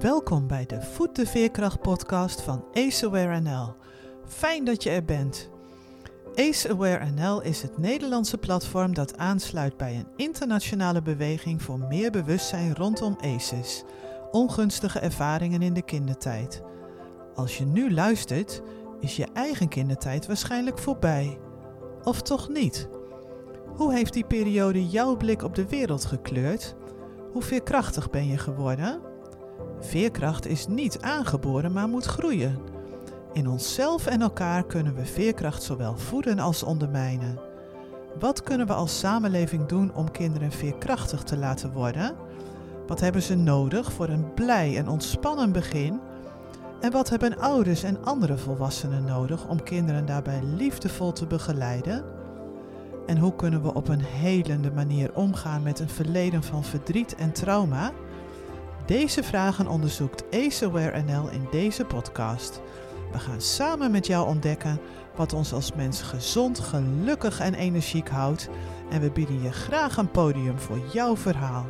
Welkom bij de Voet de Veerkracht podcast van Ace Aware NL. Fijn dat je er bent. Ace Aware NL is het Nederlandse platform dat aansluit bij een internationale beweging voor meer bewustzijn rondom ACEs, ongunstige ervaringen in de kindertijd. Als je nu luistert, is je eigen kindertijd waarschijnlijk voorbij. Of toch niet? Hoe heeft die periode jouw blik op de wereld gekleurd? Hoe veerkrachtig ben je geworden? Veerkracht is niet aangeboren, maar moet groeien. In onszelf en elkaar kunnen we veerkracht zowel voeden als ondermijnen. Wat kunnen we als samenleving doen om kinderen veerkrachtig te laten worden? Wat hebben ze nodig voor een blij en ontspannen begin? En wat hebben ouders en andere volwassenen nodig om kinderen daarbij liefdevol te begeleiden? En hoe kunnen we op een helende manier omgaan met een verleden van verdriet en trauma? Deze vragen onderzoekt AceAware NL in deze podcast. We gaan samen met jou ontdekken wat ons als mens gezond, gelukkig en energiek houdt en we bieden je graag een podium voor jouw verhaal.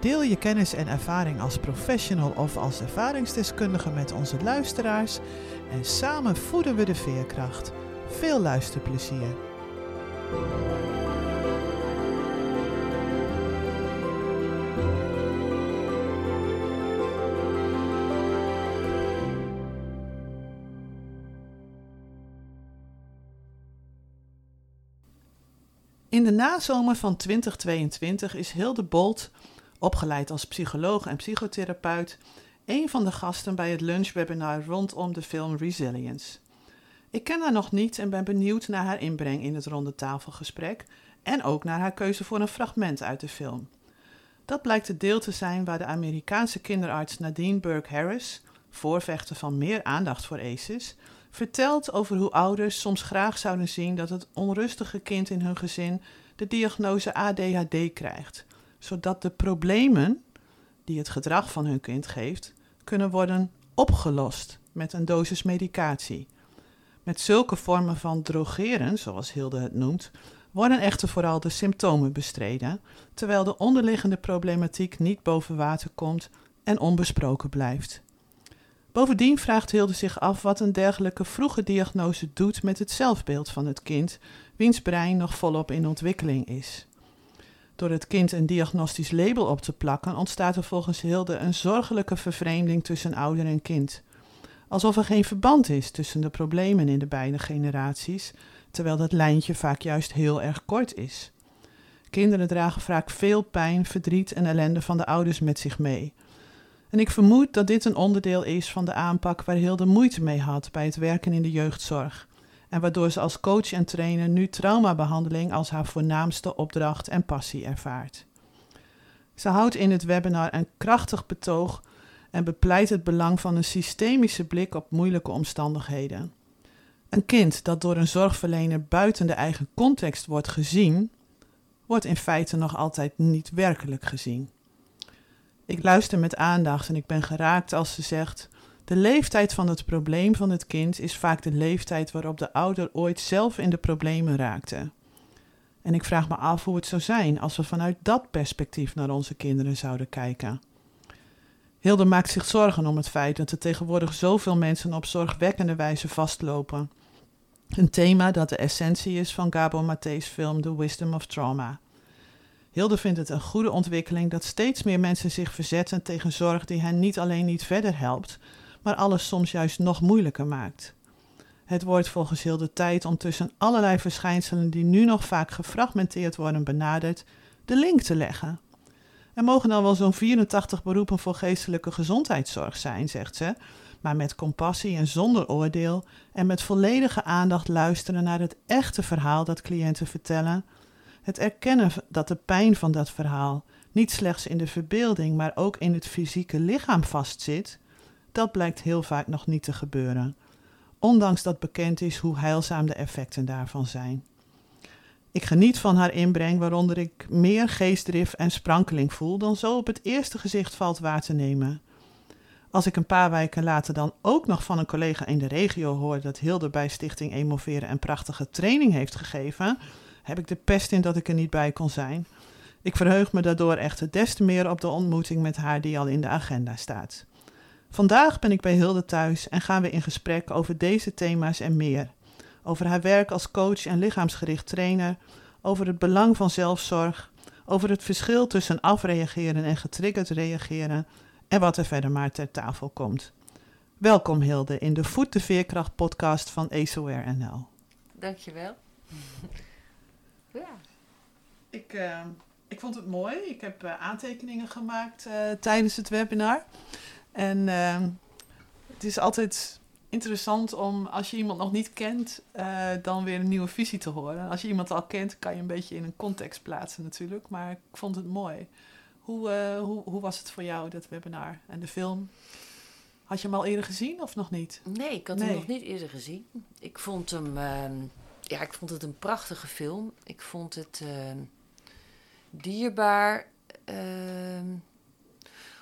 Deel je kennis en ervaring als professional of als ervaringsdeskundige met onze luisteraars en samen voeden we de veerkracht. Veel luisterplezier. In de nazomer van 2022 is Hilde Bolt, opgeleid als psycholoog en psychotherapeut, een van de gasten bij het lunchwebinar rondom de film Resilience. Ik ken haar nog niet en ben benieuwd naar haar inbreng in het ronde tafelgesprek en ook naar haar keuze voor een fragment uit de film. Dat blijkt het deel te zijn waar de Amerikaanse kinderarts Nadine Burke Harris, voorvechter van meer aandacht voor ACEs, vertelt over hoe ouders soms graag zouden zien dat het onrustige kind in hun gezin de diagnose ADHD krijgt, zodat de problemen die het gedrag van hun kind geeft, kunnen worden opgelost met een dosis medicatie. Met zulke vormen van drogeren, zoals Hilde het noemt, worden echter vooral de symptomen bestreden, terwijl de onderliggende problematiek niet boven water komt en onbesproken blijft. Bovendien vraagt Hilde zich af wat een dergelijke vroege diagnose doet met het zelfbeeld van het kind, wiens brein nog volop in ontwikkeling is. Door het kind een diagnostisch label op te plakken, ontstaat er volgens Hilde een zorgelijke vervreemding tussen ouder en kind. Alsof er geen verband is tussen de problemen in de beide generaties, terwijl dat lijntje vaak juist heel erg kort is. Kinderen dragen vaak veel pijn, verdriet en ellende van de ouders met zich mee. En ik vermoed dat dit een onderdeel is van de aanpak waar Hilde moeite mee had bij het werken in de jeugdzorg. En waardoor ze als coach en trainer nu traumabehandeling als haar voornaamste opdracht en passie ervaart. Ze houdt in het webinar een krachtig betoog en bepleit het belang van een systemische blik op moeilijke omstandigheden. Een kind dat door een zorgverlener buiten de eigen context wordt gezien, wordt in feite nog altijd niet werkelijk gezien. Ik luister met aandacht en ik ben geraakt als ze zegt: De leeftijd van het probleem van het kind is vaak de leeftijd waarop de ouder ooit zelf in de problemen raakte. En ik vraag me af hoe het zou zijn als we vanuit dat perspectief naar onze kinderen zouden kijken. Hilde maakt zich zorgen om het feit dat er tegenwoordig zoveel mensen op zorgwekkende wijze vastlopen. Een thema dat de essentie is van Gabo Mate's film The Wisdom of Trauma. Hilde vindt het een goede ontwikkeling dat steeds meer mensen zich verzetten tegen zorg die hen niet alleen niet verder helpt, maar alles soms juist nog moeilijker maakt. Het wordt volgens Hilde tijd om tussen allerlei verschijnselen die nu nog vaak gefragmenteerd worden benaderd, de link te leggen. Er mogen dan wel zo'n 84 beroepen voor geestelijke gezondheidszorg zijn, zegt ze, maar met compassie en zonder oordeel en met volledige aandacht luisteren naar het echte verhaal dat cliënten vertellen het erkennen dat de pijn van dat verhaal niet slechts in de verbeelding, maar ook in het fysieke lichaam vastzit, dat blijkt heel vaak nog niet te gebeuren, ondanks dat bekend is hoe heilzaam de effecten daarvan zijn. Ik geniet van haar inbreng, waaronder ik meer geestdrift en sprankeling voel dan zo op het eerste gezicht valt waar te nemen. Als ik een paar weken later dan ook nog van een collega in de regio hoor dat Hilde bij Stichting Emoveren een prachtige training heeft gegeven, heb ik de pest in dat ik er niet bij kon zijn. Ik verheug me daardoor echter des te meer op de ontmoeting met haar die al in de agenda staat. Vandaag ben ik bij Hilde thuis en gaan we in gesprek over deze thema's en meer. Over haar werk als coach en lichaamsgericht trainer, over het belang van zelfzorg, over het verschil tussen afreageren en getriggerd reageren en wat er verder maar ter tafel komt. Welkom Hilde in de Voet de Veerkracht podcast van ASOR NL. Dankjewel. Ja. Ik, uh, ik vond het mooi. Ik heb uh, aantekeningen gemaakt uh, tijdens het webinar. En ehm, het is altijd interessant om, als je iemand nog niet kent, dan weer een nieuwe visie te horen. Als je iemand al kent, kan je een beetje in een context plaatsen natuurlijk. Maar ik vond het mooi. Hoe, hoe, hoe was het voor jou, dat webinar en de film? Had je hem al eerder gezien of nog niet? Nee, ik had hem nog niet eerder gezien. Ik vond hem, uh, ja, ik vond het een prachtige film. Ik vond het uh, dierbaar uh,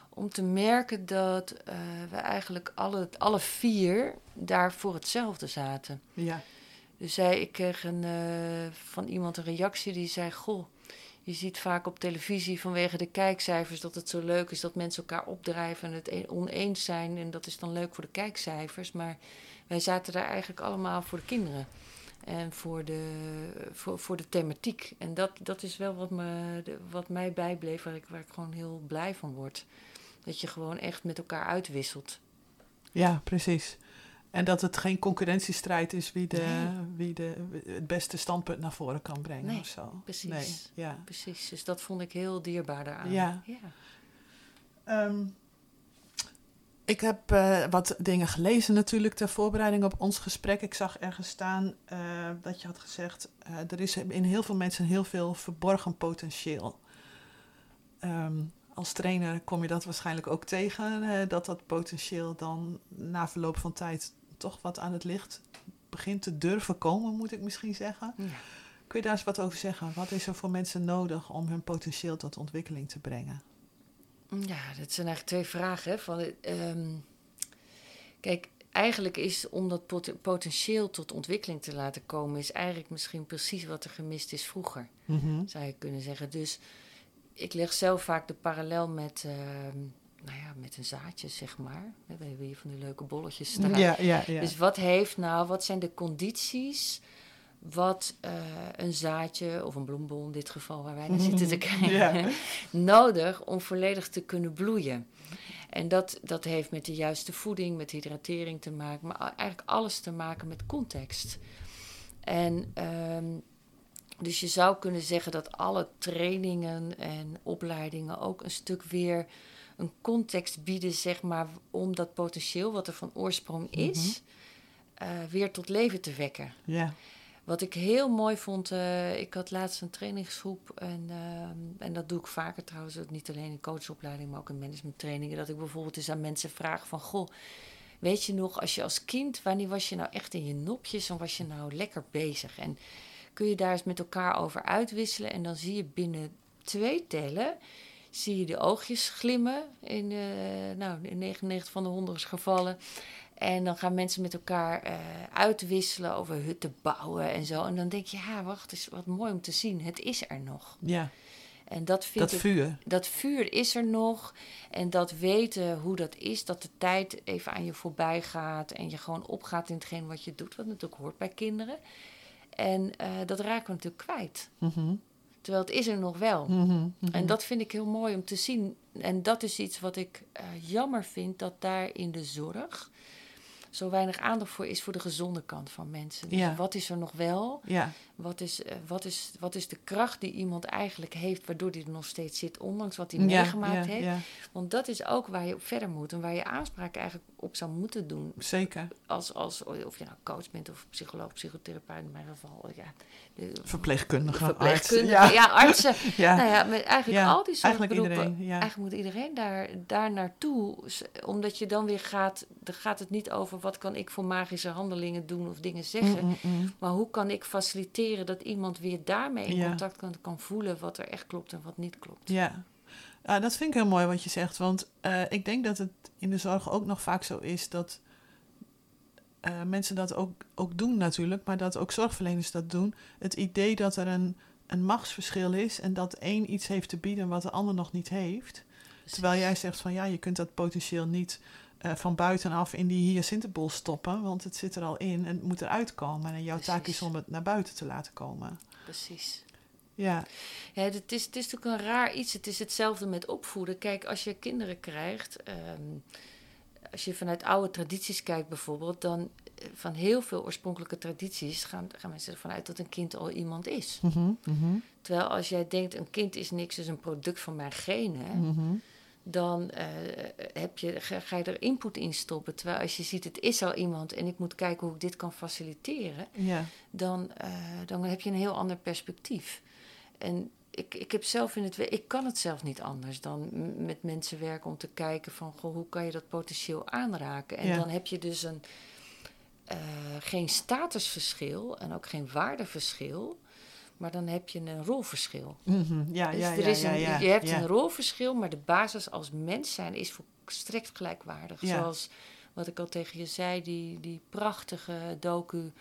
om te merken dat eh, we eigenlijk alle, alle vier daar voor hetzelfde zaten. Ja. Dus zij, ik kreeg een, eh, van iemand een reactie die zei: Goh je ziet vaak op televisie vanwege de kijkcijfers dat het zo leuk is dat mensen elkaar opdrijven en het e- oneens zijn. En dat is dan leuk voor de kijkcijfers. Maar wij zaten daar eigenlijk allemaal voor de kinderen. En voor de, voor, voor de thematiek. En dat, dat is wel wat, me, wat mij bijbleef, waar ik, waar ik gewoon heel blij van word. Dat je gewoon echt met elkaar uitwisselt. Ja, precies. En dat het geen concurrentiestrijd is wie, de, wie de, het beste standpunt naar voren kan brengen nee, of zo. Precies. Nee, ja. precies. Dus dat vond ik heel dierbaar daaraan. Ja. ja. Um, ik heb uh, wat dingen gelezen natuurlijk ter voorbereiding op ons gesprek. Ik zag ergens staan uh, dat je had gezegd... Uh, er is in heel veel mensen heel veel verborgen potentieel. Um, als trainer kom je dat waarschijnlijk ook tegen. dat dat potentieel dan na verloop van tijd toch wat aan het licht begint te durven komen, moet ik misschien zeggen. Ja. Kun je daar eens wat over zeggen? Wat is er voor mensen nodig om hun potentieel tot ontwikkeling te brengen? Ja, dat zijn eigenlijk twee vragen. Hè? Van, um, kijk, eigenlijk is om dat pot potentieel tot ontwikkeling te laten komen, is eigenlijk misschien precies wat er gemist is vroeger, mm -hmm. zou je kunnen zeggen. Dus ik leg zelf vaak de parallel met. Uh, nou ja, met een zaadje, zeg maar. We hebben hier van die leuke bolletjes staan. Ja, ja, ja. Dus wat heeft nou, wat zijn de condities wat uh, een zaadje of een bloembol in dit geval waar wij naar zitten te kijken, ja. nodig om volledig te kunnen bloeien. En dat, dat heeft met de juiste voeding, met hydratering te maken, maar eigenlijk alles te maken met context. En um, dus je zou kunnen zeggen dat alle trainingen en opleidingen ook een stuk weer een context bieden, zeg maar, om dat potentieel wat er van oorsprong mhm. is, uh, weer tot leven te wekken. Ja. Wat ik heel mooi vond, uh, ik had laatst een trainingsgroep en, uh, en dat doe ik vaker trouwens, niet alleen in coachopleiding, maar ook in managementtrainingen, dat ik bijvoorbeeld eens aan mensen vraag van, goh, weet je nog, als je als kind, wanneer was je nou echt in je nopjes en was je nou lekker bezig? En kun je daar eens met elkaar over uitwisselen en dan zie je binnen twee tellen zie je de oogjes glimmen in, uh, nou, in 99 van de 100 gevallen. En dan gaan mensen met elkaar uh, uitwisselen over hutten bouwen en zo. En dan denk je, ja, wacht, is wat mooi om te zien. Het is er nog. Ja. En dat, vind dat vuur. Ik, dat vuur is er nog. En dat weten hoe dat is, dat de tijd even aan je voorbij gaat. En je gewoon opgaat in hetgeen wat je doet, wat natuurlijk hoort bij kinderen. En uh, dat raken we natuurlijk kwijt. Mm -hmm. Terwijl het is er nog wel. Mm -hmm, En dat vind ik heel mooi om te zien. En dat is iets wat ik uh, jammer vind, dat daar in de zorg zo weinig aandacht voor is voor de gezonde kant van mensen. Dus ja. wat is er nog wel? Ja. Wat, is, uh, wat, is, wat is de kracht die iemand eigenlijk heeft, waardoor hij er nog steeds zit, ondanks wat hij Ja, meegemaakt ja, heeft? ja. Want dat is ook waar je op verder moet en waar je aanspraak eigenlijk op zou moeten doen. Zeker. Als, als, of je nou coach bent of psycholoog, psychotherapeut, in mijn geval. Ja, de, Verpleegkundige, arts. verpleegkundigen, Ja. ja. artsen. Ja. Nou ja, met eigenlijk al die soort eigenlijk beroepen. iedereen. Eigenlijk moet iedereen daar, daar naartoe. Omdat je dan weer gaat... Dan gaat het niet over wat kan ik voor magische handelingen doen of dingen zeggen. Mm, mm, mm. Maar hoe kan ik faciliteren dat iemand weer daarmee in Ja. contact kan, kan voelen... wat er echt klopt en wat niet klopt. Ja. Ah, dat vind ik heel mooi wat je zegt. Want eh, ik denk dat het in de zorg ook nog vaak zo is dat eh, mensen dat ook, ook doen natuurlijk, maar dat ook zorgverleners dat doen. Het idee dat er een, een machtsverschil is en dat één iets heeft te bieden wat de ander nog niet heeft. Terwijl jij zegt van ja, je kunt dat potentieel niet eh, van buitenaf in die hyacintenbol stoppen, want het zit er al in en het moet eruit komen. En jouw taak is om het naar buiten te laten komen. Precies. Ja, Ja, het is, het is natuurlijk een raar iets. Het is hetzelfde met opvoeden. Kijk, als je kinderen krijgt, ehm, als je vanuit oude tradities kijkt bijvoorbeeld, dan eh, van heel veel oorspronkelijke tradities gaan, gaan mensen ervan uit dat een kind al iemand is. Mhm, mhm, Terwijl als jij denkt, een kind is niks, is een product van mijn genen, mhm. Dan eh, heb je, ga, ga je er input in stoppen. Terwijl als je ziet, het is al iemand en ik moet kijken hoe ik dit kan faciliteren, ja. dan, eh, dan heb je een heel ander perspectief. En ik, ik heb zelf in het ik kan het zelf niet anders dan met mensen werken om te kijken van goh, hoe kan je dat potentieel aanraken. En Ja. dan heb je dus een eh, geen statusverschil en ook geen waardeverschil, maar dan heb je een rolverschil. Mhm, ja, Dus ja, er ja, is ja, een, ja, je hebt een rolverschil, maar de basis als mens zijn is volstrekt gelijkwaardig. Zoals wat ik al tegen je zei, die, die prachtige docu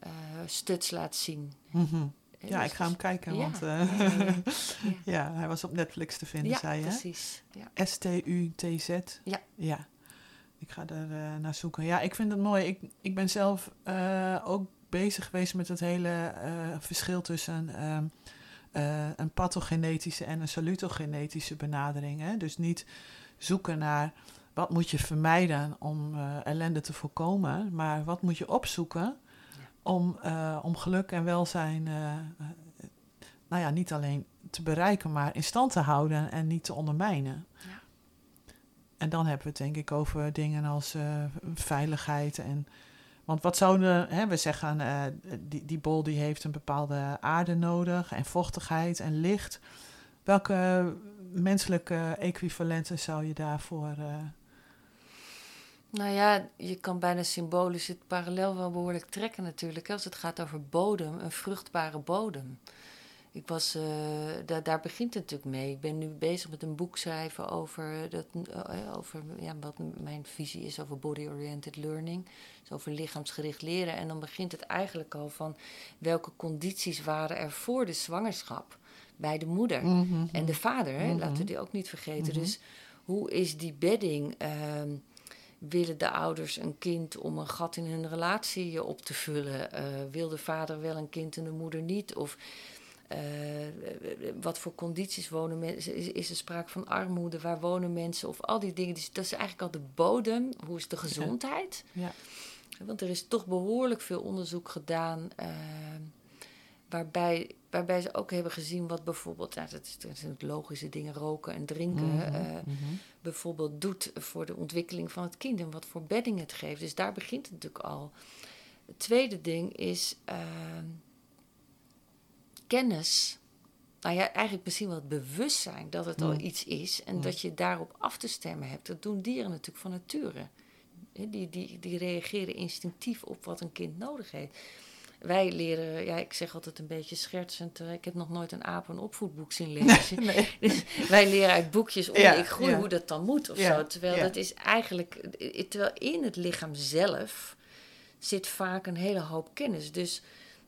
eh, Stuts laat zien. Mhm. Ja, dus ik ga hem kijken, ja, want eh, ja, hij was op Netflix te vinden, zei je. precies. Ja. S-T-U-T-Z. Ja. Ja. Ik ga er eh, naar zoeken. Ja, ik vind het mooi. Ik, ik ben zelf ook bezig geweest met het hele eh, verschil tussen ehm, eh, een pathogenetische en een salutogenetische benadering. Hè? Dus niet zoeken naar wat moet je vermijden om eh, ellende te voorkomen, maar wat moet je opzoeken om, om geluk en welzijn, nou ja, niet alleen te bereiken, maar in stand te houden en niet te ondermijnen. Ja. En dan hebben we het denk ik over dingen als veiligheid en want wat zouden, hè, we zeggen, eh, die, die bol die heeft een bepaalde aarde nodig en vochtigheid en licht. Welke menselijke equivalenten zou je daarvoor... eh, Nou ja, je kan bijna symbolisch het parallel wel behoorlijk trekken natuurlijk. Als het gaat over bodem, een vruchtbare bodem. Ik was, eh, daar, daar begint het natuurlijk mee. Ik ben nu bezig met een boek schrijven over, dat, eh, over ja, wat mijn visie is over body-oriented learning. Dus over lichaamsgericht leren. En dan begint het eigenlijk al van welke condities waren er voor de zwangerschap bij de moeder. mhm, En de vader, hè, Mhm. laten we die ook niet vergeten. Mhm. Dus hoe is die bedding? Ehm, willen de ouders een kind om een gat in hun relatie op te vullen? Eh, wil de vader wel een kind en de moeder niet? Of eh, wat voor condities wonen mensen? Is, is er sprake van armoede? Waar wonen mensen? Of al die dingen. Dus dat is eigenlijk al de bodem. Hoe is de gezondheid? Ja. Want er is toch behoorlijk veel onderzoek gedaan. ehm, waarbij, waarbij ze ook hebben gezien wat bijvoorbeeld, nou, dat, is- dat zijn logische dingen, roken en drinken, Mhm, eh, mhm. bijvoorbeeld doet voor de ontwikkeling van het kind en wat voor bedding het geeft. Dus daar begint het natuurlijk al. Het tweede ding is kennis. Nou ja, eigenlijk misschien wel het bewustzijn dat het al iets is en dat je daarop af te stemmen hebt. Dat doen dieren natuurlijk van nature. Die, die, die reageren instinctief op wat een kind nodig heeft. Wij leren, ja, ik zeg altijd een beetje schertsend, eh, ik heb nog nooit een aap een opvoedboek zien lezen. Nee. Dus wij leren uit boekjes om Ja, ik groei hoe dat dan moet of zo. Terwijl dat is eigenlijk, eh, terwijl in het lichaam zelf zit vaak een hele hoop kennis. Dus,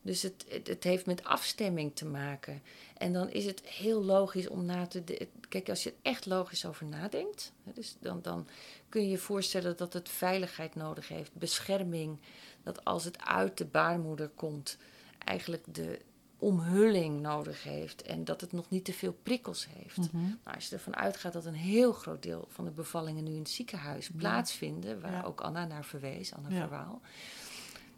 dus het, het, het heeft met afstemming te maken. En dan is het heel logisch om na te de- Kijk, als je er echt logisch over nadenkt, dus dan, dan kun je je voorstellen dat het veiligheid nodig heeft, bescherming. Dat als het uit de baarmoeder komt, eigenlijk de omhulling nodig heeft en dat het nog niet te veel prikkels heeft. Mhm. Nou, als je ervan uitgaat dat een heel groot deel van de bevallingen nu in het ziekenhuis Ja. plaatsvinden, waar Ja. ook Anna naar verwees, Anna Ja. Verwaal,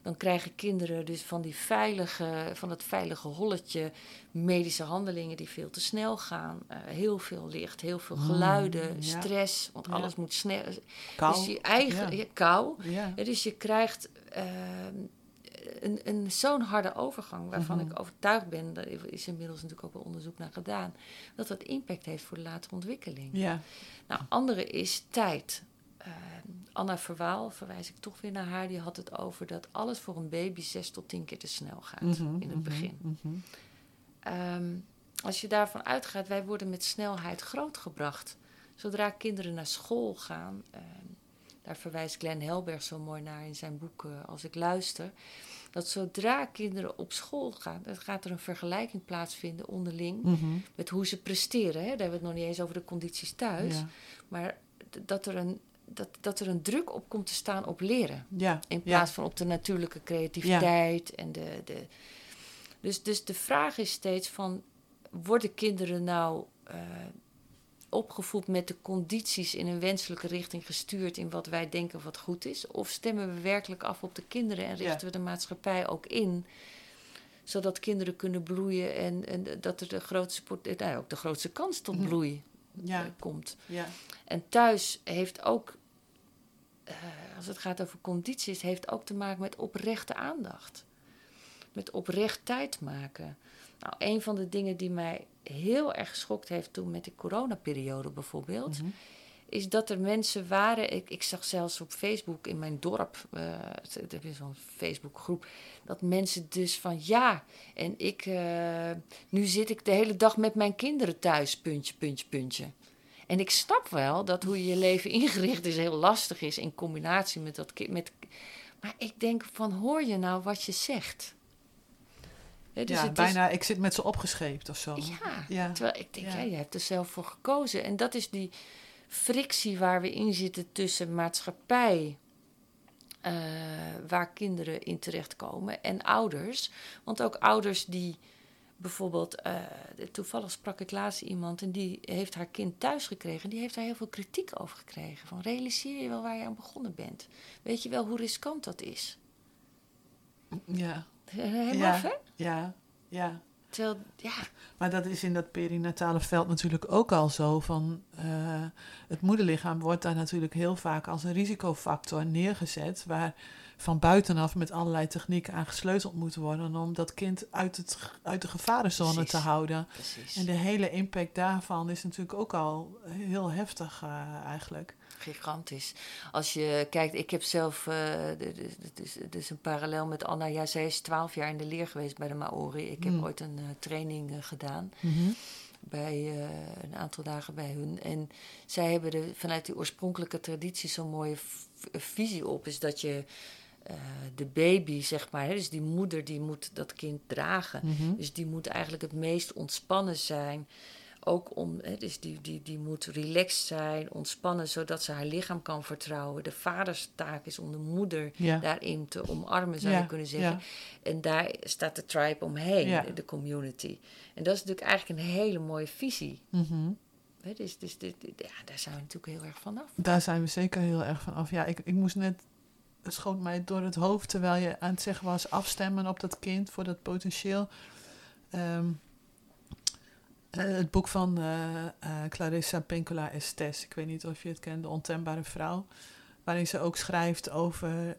dan krijgen kinderen dus van, die veilige, van het veilige holletje medische handelingen die veel te snel gaan. Eh, heel veel licht, heel veel Mm, geluiden, ja. stress, want Ja. alles moet snel. Kou. Dus je eigen, Ja. kou. Dus je krijgt ehm, een, een, zo'n harde overgang, waarvan Mhm. ik overtuigd ben, daar is inmiddels natuurlijk ook wel onderzoek naar gedaan, dat dat impact heeft voor de latere ontwikkeling. Ja. Nou, andere is tijd. Ehm, Anna Verwaal, verwijs ik toch weer naar haar, die had het over dat alles voor een baby zes tot tien keer te snel gaat Mhm, in het mhm, begin. mhm. Ehm, als je daarvan uitgaat, wij worden met snelheid grootgebracht. Zodra kinderen naar school gaan, ehm, daar verwijst Glenn Helberg zo mooi naar in zijn boek eh, Als ik luister, dat zodra kinderen op school gaan, dan gaat er een vergelijking plaatsvinden onderling met hoe ze presteren. Hè? Daar hebben we het nog niet eens over de condities thuis. Ja. Maar dat er een, dat, dat er een druk op komt te staan op leren. Ja. In ja. plaats van op de natuurlijke creativiteit. En de, de, dus, dus de vraag is steeds van... worden kinderen nou eh, opgevoed met de condities... in een wenselijke richting gestuurd... in wat wij denken wat goed is? Of stemmen we werkelijk af op de kinderen... en richten Ja. we de maatschappij ook in... zodat kinderen kunnen bloeien... en, en dat er de grootste, pot- nou, ook de grootste kans tot Mhm. bloei eh, Ja. komt. Ja. En thuis heeft ook, eh, als het gaat over condities, heeft ook te maken met oprechte aandacht. Met oprecht tijd maken. Nou, een van de dingen die mij heel erg geschokt heeft toen met de coronaperiode bijvoorbeeld, Mhm. is dat er mensen waren. Ik, ik zag zelfs op Facebook in mijn dorp, eh er is zo'n Facebookgroep, dat mensen dus van ja, en ik, eh, nu zit ik de hele dag met mijn kinderen thuis, puntje, puntje, puntje. En ik snap wel dat hoe je je leven ingericht is heel lastig is in combinatie met dat kind. Met, maar ik denk van hoor je nou wat je zegt? Hè, dus ja, het is- bijna, ik zit met ze opgescheept of zo. ja, Ja. terwijl ik denk, Ja. ja. je hebt er zelf voor gekozen. En dat is die frictie waar we in zitten tussen maatschappij, eh, waar kinderen in terechtkomen, en ouders. Want ook ouders die bijvoorbeeld, eh, toevallig sprak ik laatst iemand en die heeft haar kind thuis gekregen. En die heeft daar heel veel kritiek over gekregen. Van realiseer je wel waar je aan begonnen bent? Weet je wel hoe riskant dat is? Ja. Helemaal Ja. af, hè? Ja. Ja. Terwijl, ja, Maar dat is in dat perinatale veld natuurlijk ook al zo. Van, eh, het moederlichaam wordt daar natuurlijk heel vaak als een risicofactor neergezet. Waar van buitenaf met allerlei technieken aan gesleuteld moet worden. om dat kind uit, het, uit de gevarenzone Precies. te houden. precies. En de hele impact daarvan is natuurlijk ook al heel heftig eh, eigenlijk. Gigantisch. Als je kijkt, ik heb zelf, eh, het is, het is een parallel met Anna. Ja, zij is twaalf jaar in de leer geweest bij de Maori. Ik heb Mm. ooit een eh, training gedaan bij eh, een aantal dagen bij hun. En zij hebben er vanuit die oorspronkelijke traditie zo'n mooie visie op. Is dat je eh, de baby, zeg maar, hè, dus die moeder, die moet dat kind dragen. Mhm. Dus die moet eigenlijk het meest ontspannen zijn. Ook om, hè, dus die, die, die moet relaxed zijn, ontspannen, zodat ze haar lichaam kan vertrouwen. De vaders taak is om de moeder Ja. daarin te omarmen, zou Ja, je kunnen zeggen. ja. En daar staat de tribe omheen, de, community. En dat is natuurlijk eigenlijk een hele mooie visie. Mhm. Hè, dus dus ja, daar zijn we natuurlijk heel erg vanaf. Daar zijn we zeker heel erg van af. Ja, ik, ik moest net, schoot mij door het hoofd terwijl je aan het zeggen was afstemmen op dat kind voor dat potentieel. Ehm, eh, het boek van eh, eh, Clarissa Pinkola Estes, ik weet niet of je het kent, De Ontembare Vrouw, waarin ze ook schrijft over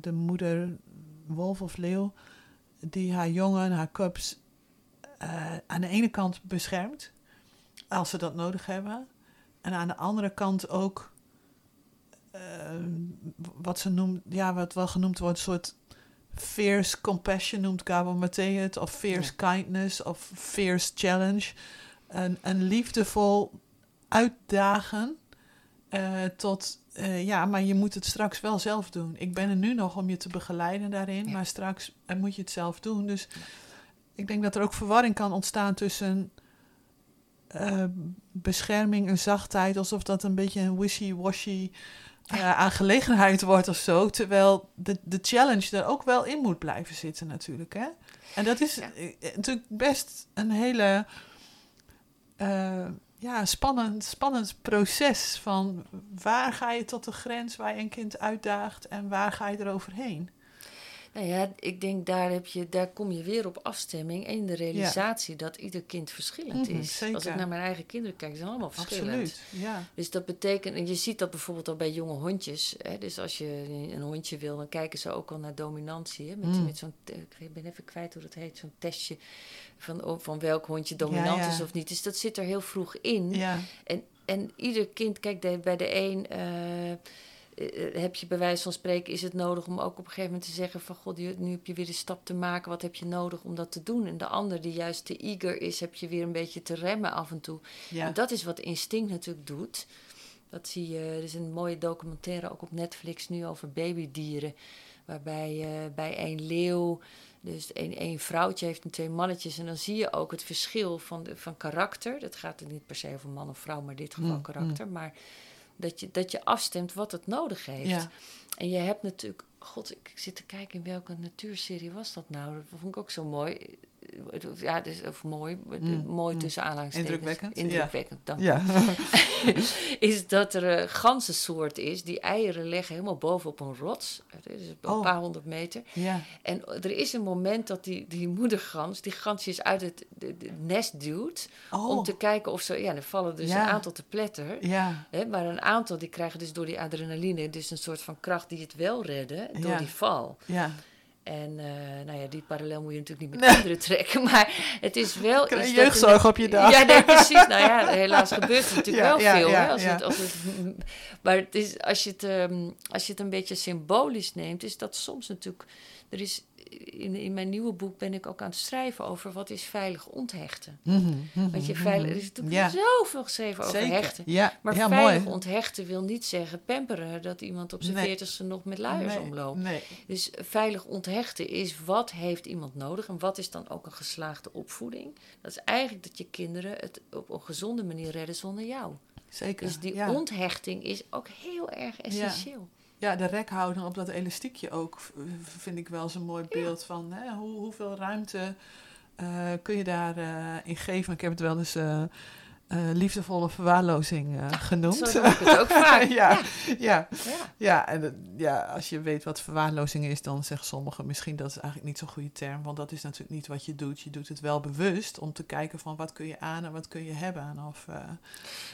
de moeder wolf of leeuw, die haar jongen, haar cubs, aan de ene kant beschermt, als ze dat nodig hebben, en aan de andere kant ook eh, wat ze noemt, ja, wat wel genoemd wordt, een soort fierce compassion noemt Gabo Maté het, of fierce kindness, of fierce challenge. Een, een liefdevol uitdagen eh, tot, eh, ja, maar je moet het straks wel zelf doen. Ik ben er nu nog om je te begeleiden daarin, Ja. maar straks eh, moet je het zelf doen. Dus ik denk dat er ook verwarring kan ontstaan tussen bescherming en zachtheid, alsof dat een beetje een wishy-washy eh, aangelegenheid wordt of zo. Terwijl de, de challenge er ook wel in moet blijven zitten natuurlijk. Hè? En dat is Ja. eh, natuurlijk best een hele eh, ja, spannend, spannend proces van waar ga je tot de grens waar je een kind uitdaagt en waar ga je eroverheen. Nou ja, ik denk daar, heb je, daar kom je weer op afstemming en de realisatie dat ieder kind verschillend Mhm, is. zeker. Als ik naar mijn eigen kinderen kijk, zijn allemaal verschillend. Absoluut, ja. Dus dat betekent, en je ziet dat bijvoorbeeld al bij jonge hondjes. Hè, dus als je een hondje wil, dan kijken ze ook al naar dominantie. Hè, met, Mm. met zo'n, ik ben even kwijt hoe dat heet, zo'n testje van, van welk hondje dominant Ja, is of niet. Dus dat zit er heel vroeg in. ja. En, en ieder kind, kijk, bij de een eh, heb je bij wijze van spreken, is het nodig om ook op een gegeven moment te zeggen van god, nu heb je weer de stap te maken, wat heb je nodig om dat te doen? En de ander die juist te eager is, heb je weer een beetje te remmen af en toe. ja. En dat is wat instinct natuurlijk doet. Dat zie je, er is een mooie documentaire ook op Netflix nu over babydieren. Waarbij eh, bij één leeuw, dus één, één vrouwtje heeft en twee mannetjes. En dan zie je ook het verschil van, de, van karakter. Dat gaat er niet per se over man of vrouw, maar in dit geval Mm, karakter. Maar Dat je, dat je afstemt wat het nodig heeft. Ja. En je hebt natuurlijk... God, ik zit te kijken in welke natuurserie was dat nou. Dat vond ik ook zo mooi. Ja, dus, of mooi. Mm, Mooi mm. tussen aanhalingstekens. Indrukwekkend, ja. Indrukwekkend, dank je. Ja. is dat er een ganzensoort is die eieren leggen helemaal bovenop een rots. Dat is een Oh. paar honderd meter. ja. En er is een moment dat die, die moedergans, die gansjes uit het de, de nest duwt. Oh. Om te kijken of ze, ja, er vallen dus Ja. een aantal te pletter. Ja. Hè, maar een aantal die krijgen dus door die adrenaline, dus een soort van kracht die het wel redden door Ja. die val. Ja. En eh, nou ja, die parallel moet je natuurlijk niet met kinderen trekken. Maar het is wel. Krijg je jeugdzorg een- op je dag. Ja, nee, precies. Nou ja, helaas gebeurt er natuurlijk Ja, wel ja, veel. ja, hè, als het, als het, maar het is, als, je het, ehm, als je het een beetje symbolisch neemt, is dat soms natuurlijk. Er is, in, in mijn nieuwe boek ben ik ook aan het schrijven over wat is veilig onthechten. Mhm, mhm, Want je mhm. veilig, er is natuurlijk Ja. zoveel geschreven over Zeker. hechten. Ja, Maar ja, veilig mooi. onthechten wil niet zeggen pamperen dat iemand op zijn Nee. veertigste nog met luiers nee, omloopt. Nee. Dus veilig onthechten is wat heeft iemand nodig en wat is dan ook een geslaagde opvoeding. Dat is eigenlijk dat je kinderen het op een gezonde manier redden zonder jou. Zeker. Dus die onthechting is ook heel erg essentieel. Ja, de rekhouding op dat elastiekje ook vind ik wel zo'n mooi beeld van hè, hoe, hoeveel ruimte eh, kun je daarin in geven. Ik heb het wel eens eh, eh, liefdevolle verwaarlozing eh, genoemd. Zo ik het ook vaak. ja, ja. ja. en het- ja, als je weet wat verwaarlozing is, dan zeggen sommigen misschien dat is eigenlijk niet zo'n goede term. Want dat is natuurlijk niet wat je doet. Je doet het wel bewust om te kijken van wat kun je aan en wat kun je hebben. Of, eh,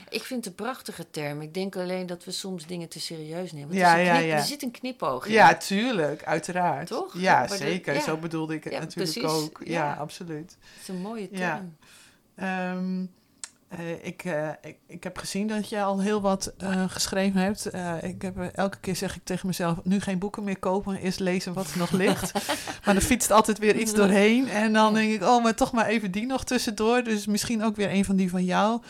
Ik vind het een prachtige term. Ik denk alleen dat we soms dingen te serieus nemen. Ja, ja, ja. Er zit een knipoog in. ja, tuurlijk, uiteraard. Toch? Ja, zeker. Zo bedoelde ik het natuurlijk precies. ook. Ja, absoluut. Het is een mooie term. Ja. Eh, ik, eh, ik, ik heb gezien dat je al heel wat eh, geschreven hebt. Ik heb, elke keer zeg ik tegen mezelf, nu geen boeken meer kopen, eerst lezen wat er nog ligt. maar er fietst altijd weer iets doorheen. En dan denk ik, oh, maar toch maar even die nog tussendoor. Dus misschien ook weer een van die van jou.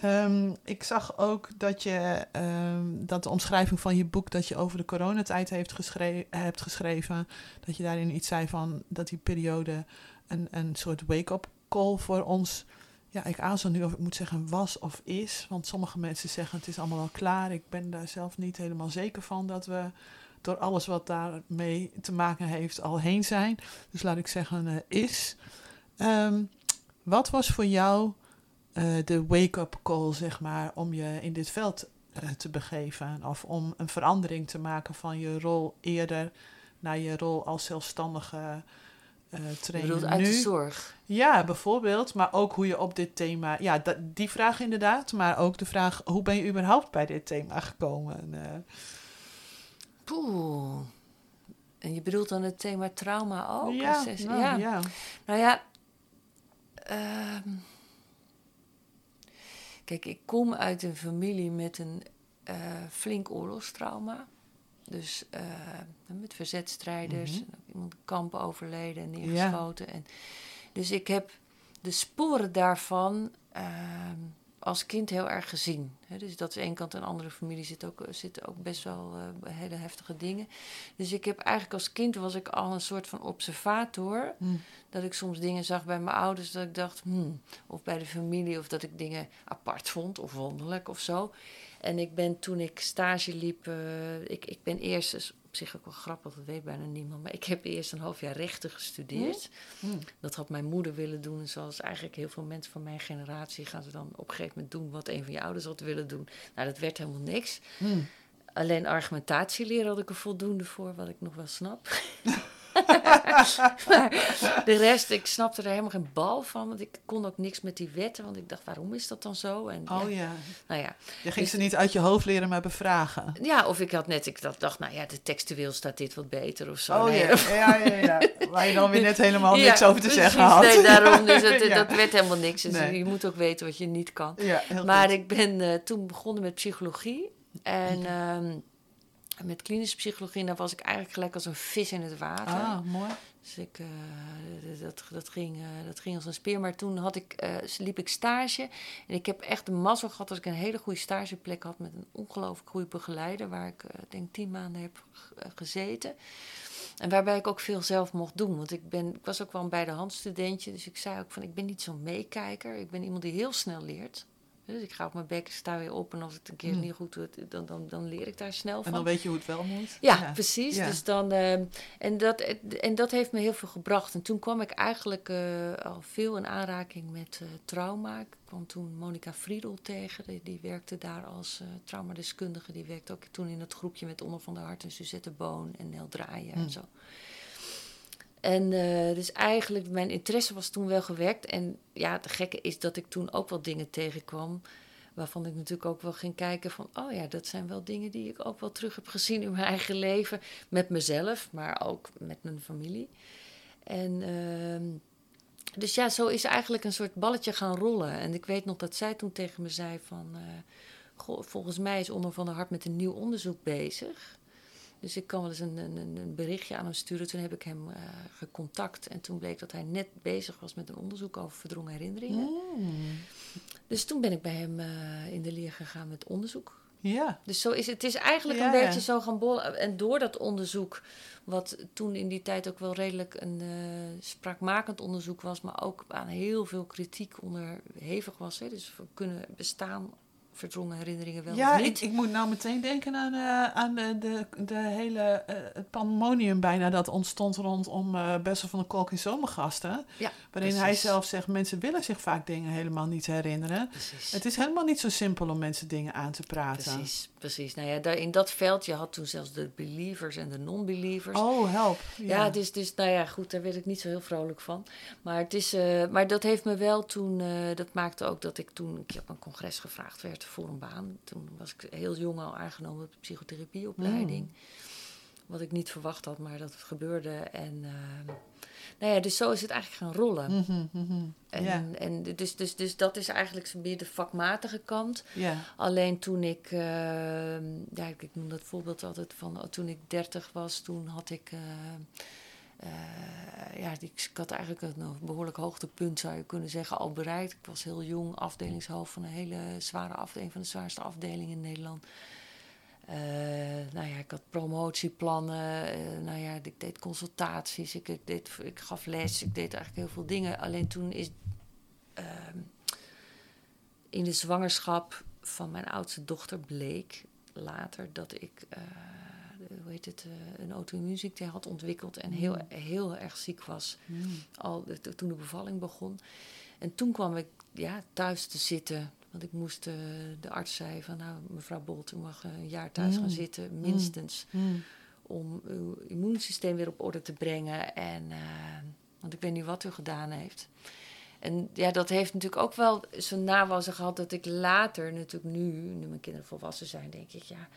Ehm, ik zag ook dat je ehm, dat de omschrijving van je boek dat je over de coronatijd heeft geschre- hebt geschreven, dat je daarin iets zei van dat die periode een, een soort wake-up call voor ons. Ja, ik aarzel nu of ik moet zeggen was of is. Want sommige mensen zeggen het is allemaal wel klaar. Ik ben daar zelf niet helemaal zeker van dat we door alles wat daarmee te maken heeft al heen zijn. Dus laat ik zeggen eh, is. Ehm, wat was voor jou eh, de wake-up call, zeg maar, om je in dit veld eh, te begeven? Of om een verandering te maken van je rol eerder naar je rol als zelfstandige bedoelt uit nu? de zorg. Ja, bijvoorbeeld. Maar ook hoe je op dit thema... Ja, da- die vraag inderdaad. Maar ook de vraag, hoe ben je überhaupt bij dit thema gekomen? Eh, Poeh. En je bedoelt dan het thema trauma ook? ja, Zes- nou, ja. ja. Nou ja. ehm, kijk, ik kom uit een familie met een eh, flink oorlogstrauma. Dus eh, met verzetstrijders, Mhm. iemand in kampen overleden en neergeschoten. En, dus ik heb de sporen daarvan ehm, als kind heel erg gezien. Dus dat is één kant. En andere familie zit ook, zitten ook best wel eh, hele heftige dingen. Dus ik heb eigenlijk als kind was ik al een soort van observator. Hm. Dat ik soms dingen zag bij mijn ouders dat ik dacht, hmm, of bij de familie, of dat ik dingen apart vond of wonderlijk of zo. En ik ben toen ik stage liep, eh, ik, ik ben eerst, is op zich ook wel grappig, dat weet bijna niemand, maar ik heb eerst een half jaar rechten gestudeerd. Hm. Dat had mijn moeder willen doen. En zoals eigenlijk heel veel mensen van mijn generatie gaan ze dan op een gegeven moment doen wat een van je ouders had willen doen. Nou, dat werd helemaal niks. Hm. Alleen argumentatie leren had ik er voldoende voor, wat ik nog wel snap. maar de rest, ik snapte er helemaal geen bal van. Want ik kon ook niks met die wetten. Want ik dacht, waarom is dat dan zo? En Oh ja, ja. nou ja. Je ging Dus- ze niet uit je hoofd leren, maar bevragen. ja, of ik had net, ik dacht, dacht, nou ja, de textueel staat dit wat beter of zo. Oh Nee, ja. ja, ja, ja. Waar je dan weer net helemaal niks over te zeggen had. Nee, daarom. Dus Ja. dat werd helemaal niks. Dus Nee. je moet ook weten wat je niet kan. Ja, heel Maar goed. ik ben eh, toen begonnen met psychologie. En ehm, met klinische psychologie, daar was ik eigenlijk gelijk als een vis in het water. Ah, mooi. Dus ik, eh, dat, dat, ging, eh, dat ging als een speer. Maar toen had ik, eh, liep ik stage. En ik heb echt de mazzel gehad dat ik een hele goede stageplek had... met een ongelooflijk goede begeleider... waar ik denk tien maanden heb gezeten. En waarbij ik ook veel zelf mocht doen. Want ik, ben, ik was ook wel een bij de hand studentje. Dus ik zei ook van, ik ben niet zo'n meekijker. Ik ben iemand die heel snel leert. Dus ik ga op mijn bek, sta weer op en als het een keer Mm. niet goed doet, dan, dan, dan leer ik daar snel En van. dan weet je hoe het wel moet. Ja, precies. Ja. Dus dan, ehm, en, dat, en dat heeft me heel veel gebracht. En toen kwam ik eigenlijk eh, al veel in aanraking met eh, trauma. Ik kwam toen Monica Friedel tegen. Die, die werkte daar als eh, traumadeskundige. Die werkte ook toen in het groepje met Onder van der Hart en Suzette Boon en Nel Draaien en zo. En eh, dus eigenlijk, mijn interesse was toen wel gewekt. En ja, het gekke is dat ik toen ook wel dingen tegenkwam. Waarvan ik natuurlijk ook wel ging kijken van... oh ja, dat zijn wel dingen die ik ook wel terug heb gezien in mijn eigen leven. Met mezelf, maar ook met mijn familie. En ehm, dus ja, zo is eigenlijk een soort balletje gaan rollen. En ik weet nog dat zij toen tegen me zei van... eh, goh, volgens mij is Onder van der Hart met een nieuw onderzoek bezig. Dus ik kan wel eens een, een, een berichtje aan hem sturen. Toen heb ik hem eh, gecontact. En toen bleek dat hij net bezig was met een onderzoek over verdrongen herinneringen. Mm. Dus toen ben ik bij hem eh, in de leer gegaan met onderzoek. Ja. Dus zo is het. Is eigenlijk Ja, een ja. beetje zo gaan bollen. En door dat onderzoek, wat toen in die tijd ook wel redelijk een eh, spraakmakend onderzoek was, maar ook aan heel veel kritiek onderhevig was. Hè. Dus we kunnen bestaan verdrongen herinneringen wel ja, ik, niet. ik moet nou meteen denken aan, eh, aan de, de, de hele het pandemonium bijna dat ontstond rondom eh Bessel van de Kolk in Zomergasten. ja, Waarin hij zelf zegt, mensen willen zich vaak dingen helemaal niet herinneren. Precies. Het is helemaal niet zo simpel om mensen dingen aan te praten. Precies, precies. Nou ja, daar, in dat veld, je had toen zelfs de believers en de non-believers. Oh, help. Ja, dus, dus nou ja, goed, daar werd ik niet zo heel vrolijk van. Maar, het is, maar dat heeft me wel toen, dat maakte ook dat ik toen een keer op een congres gevraagd werd voor een baan. Toen was ik heel jong al aangenomen op de psychotherapieopleiding. Mm. Wat ik niet verwacht had, maar dat het gebeurde. En eh, nou ja, dus zo is het eigenlijk gaan rollen. Mhm, mhm. En, Ja, en dus, dus, dus dat is eigenlijk meer de vakmatige kant. ja. Alleen toen ik, eh, ja, ik noem dat voorbeeld altijd van, oh, toen ik 30 was, toen had ik, eh, ja, ik, had eigenlijk een eh, behoorlijk hoogtepunt, zou je kunnen zeggen, al bereikt. Ik was heel jong, afdelingshoofd van een hele zware afdeling, van de zwaarste afdelingen in Nederland. Eh, nou ja, ik had promotieplannen, eh, nou ja, ik deed consultaties, ik, ik, deed, ik gaf les, ik deed eigenlijk heel veel dingen. Alleen toen is ehm, in de zwangerschap van mijn oudste dochter bleek later dat ik, eh, hoe heet het, eh, een auto-immuunziekte had ontwikkeld en heel, heel erg ziek was Mm. al de- toen de bevalling begon. En toen kwam ik ja, thuis te zitten. Want ik moest, eh, de arts zei van nou mevrouw Bolt, u mag eh, een jaar thuis Mm. gaan zitten, minstens. Mm. Om uw immuunsysteem weer op orde te brengen. En, eh, want ik weet niet wat u gedaan heeft. En ja, dat heeft natuurlijk ook wel zijn nawassen gehad dat ik later, natuurlijk nu, nu mijn kinderen volwassen zijn, denk ik, ja,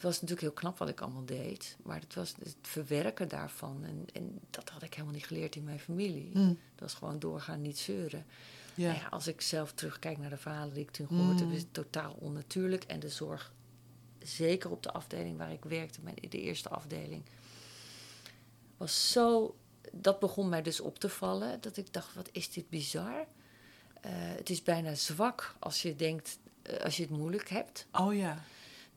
het was natuurlijk heel knap wat ik allemaal deed. Maar het was het verwerken daarvan. En, en dat had ik helemaal niet geleerd in mijn familie. Mm. Dat was gewoon doorgaan, niet zeuren. Ja. Nou ja, als ik zelf terugkijk naar de verhalen die ik toen gehoord heb, Mm. is het totaal onnatuurlijk. En de zorg, zeker op de afdeling waar ik werkte, mijn, de eerste afdeling, was zo. Dat begon mij dus op te vallen. Dat ik dacht: wat is dit bizar? Eh, het is bijna zwak als je denkt, eh, als je het moeilijk hebt. Oh ja.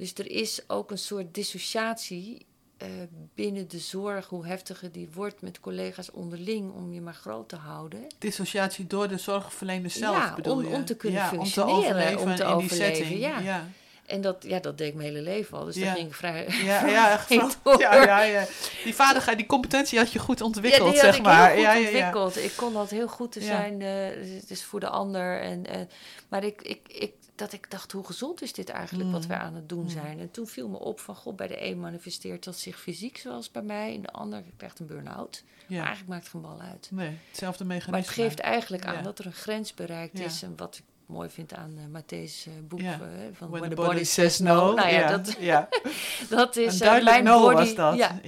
Dus er is ook een soort dissociatie eh, binnen de zorg, hoe heftiger die wordt met collega's onderling, om je maar groot te houden. Dissociatie door de zorgverlener zelf Ja, bedoel om- je? om te kunnen ja, functioneren, Om te overleven om te in die overleven, setting. ja. ja. En dat, ja, dat deed ik mijn hele leven al. Dus daar ging ik vrij. Ja, ja, door. ja, ja. Die vaardigheid, die competentie had je goed ontwikkeld, ja, die zeg had ik maar. heel goed ontwikkeld. Ik kon dat heel goed te zijn. eh, het is voor de ander. En, eh, maar ik, ik, ik, dat ik dacht, hoe gezond is dit eigenlijk wat Mm. we aan het doen Mm. zijn? En toen viel me op van, god, bij de een manifesteert dat zich fysiek zoals bij mij. In de ander krijgt een burn-out. Maar eigenlijk maakt het geen bal uit. Nee, hetzelfde mechanisme. Maar het geeft eigenlijk aan Ja. dat er een grens bereikt Ja. is. En wat ik mooi vind aan uh, Matthäus uh, boek Ja. uh, van When, When, the the body, says no. No. Nou ja, dat, dat is mijn no body. was dat. Ja,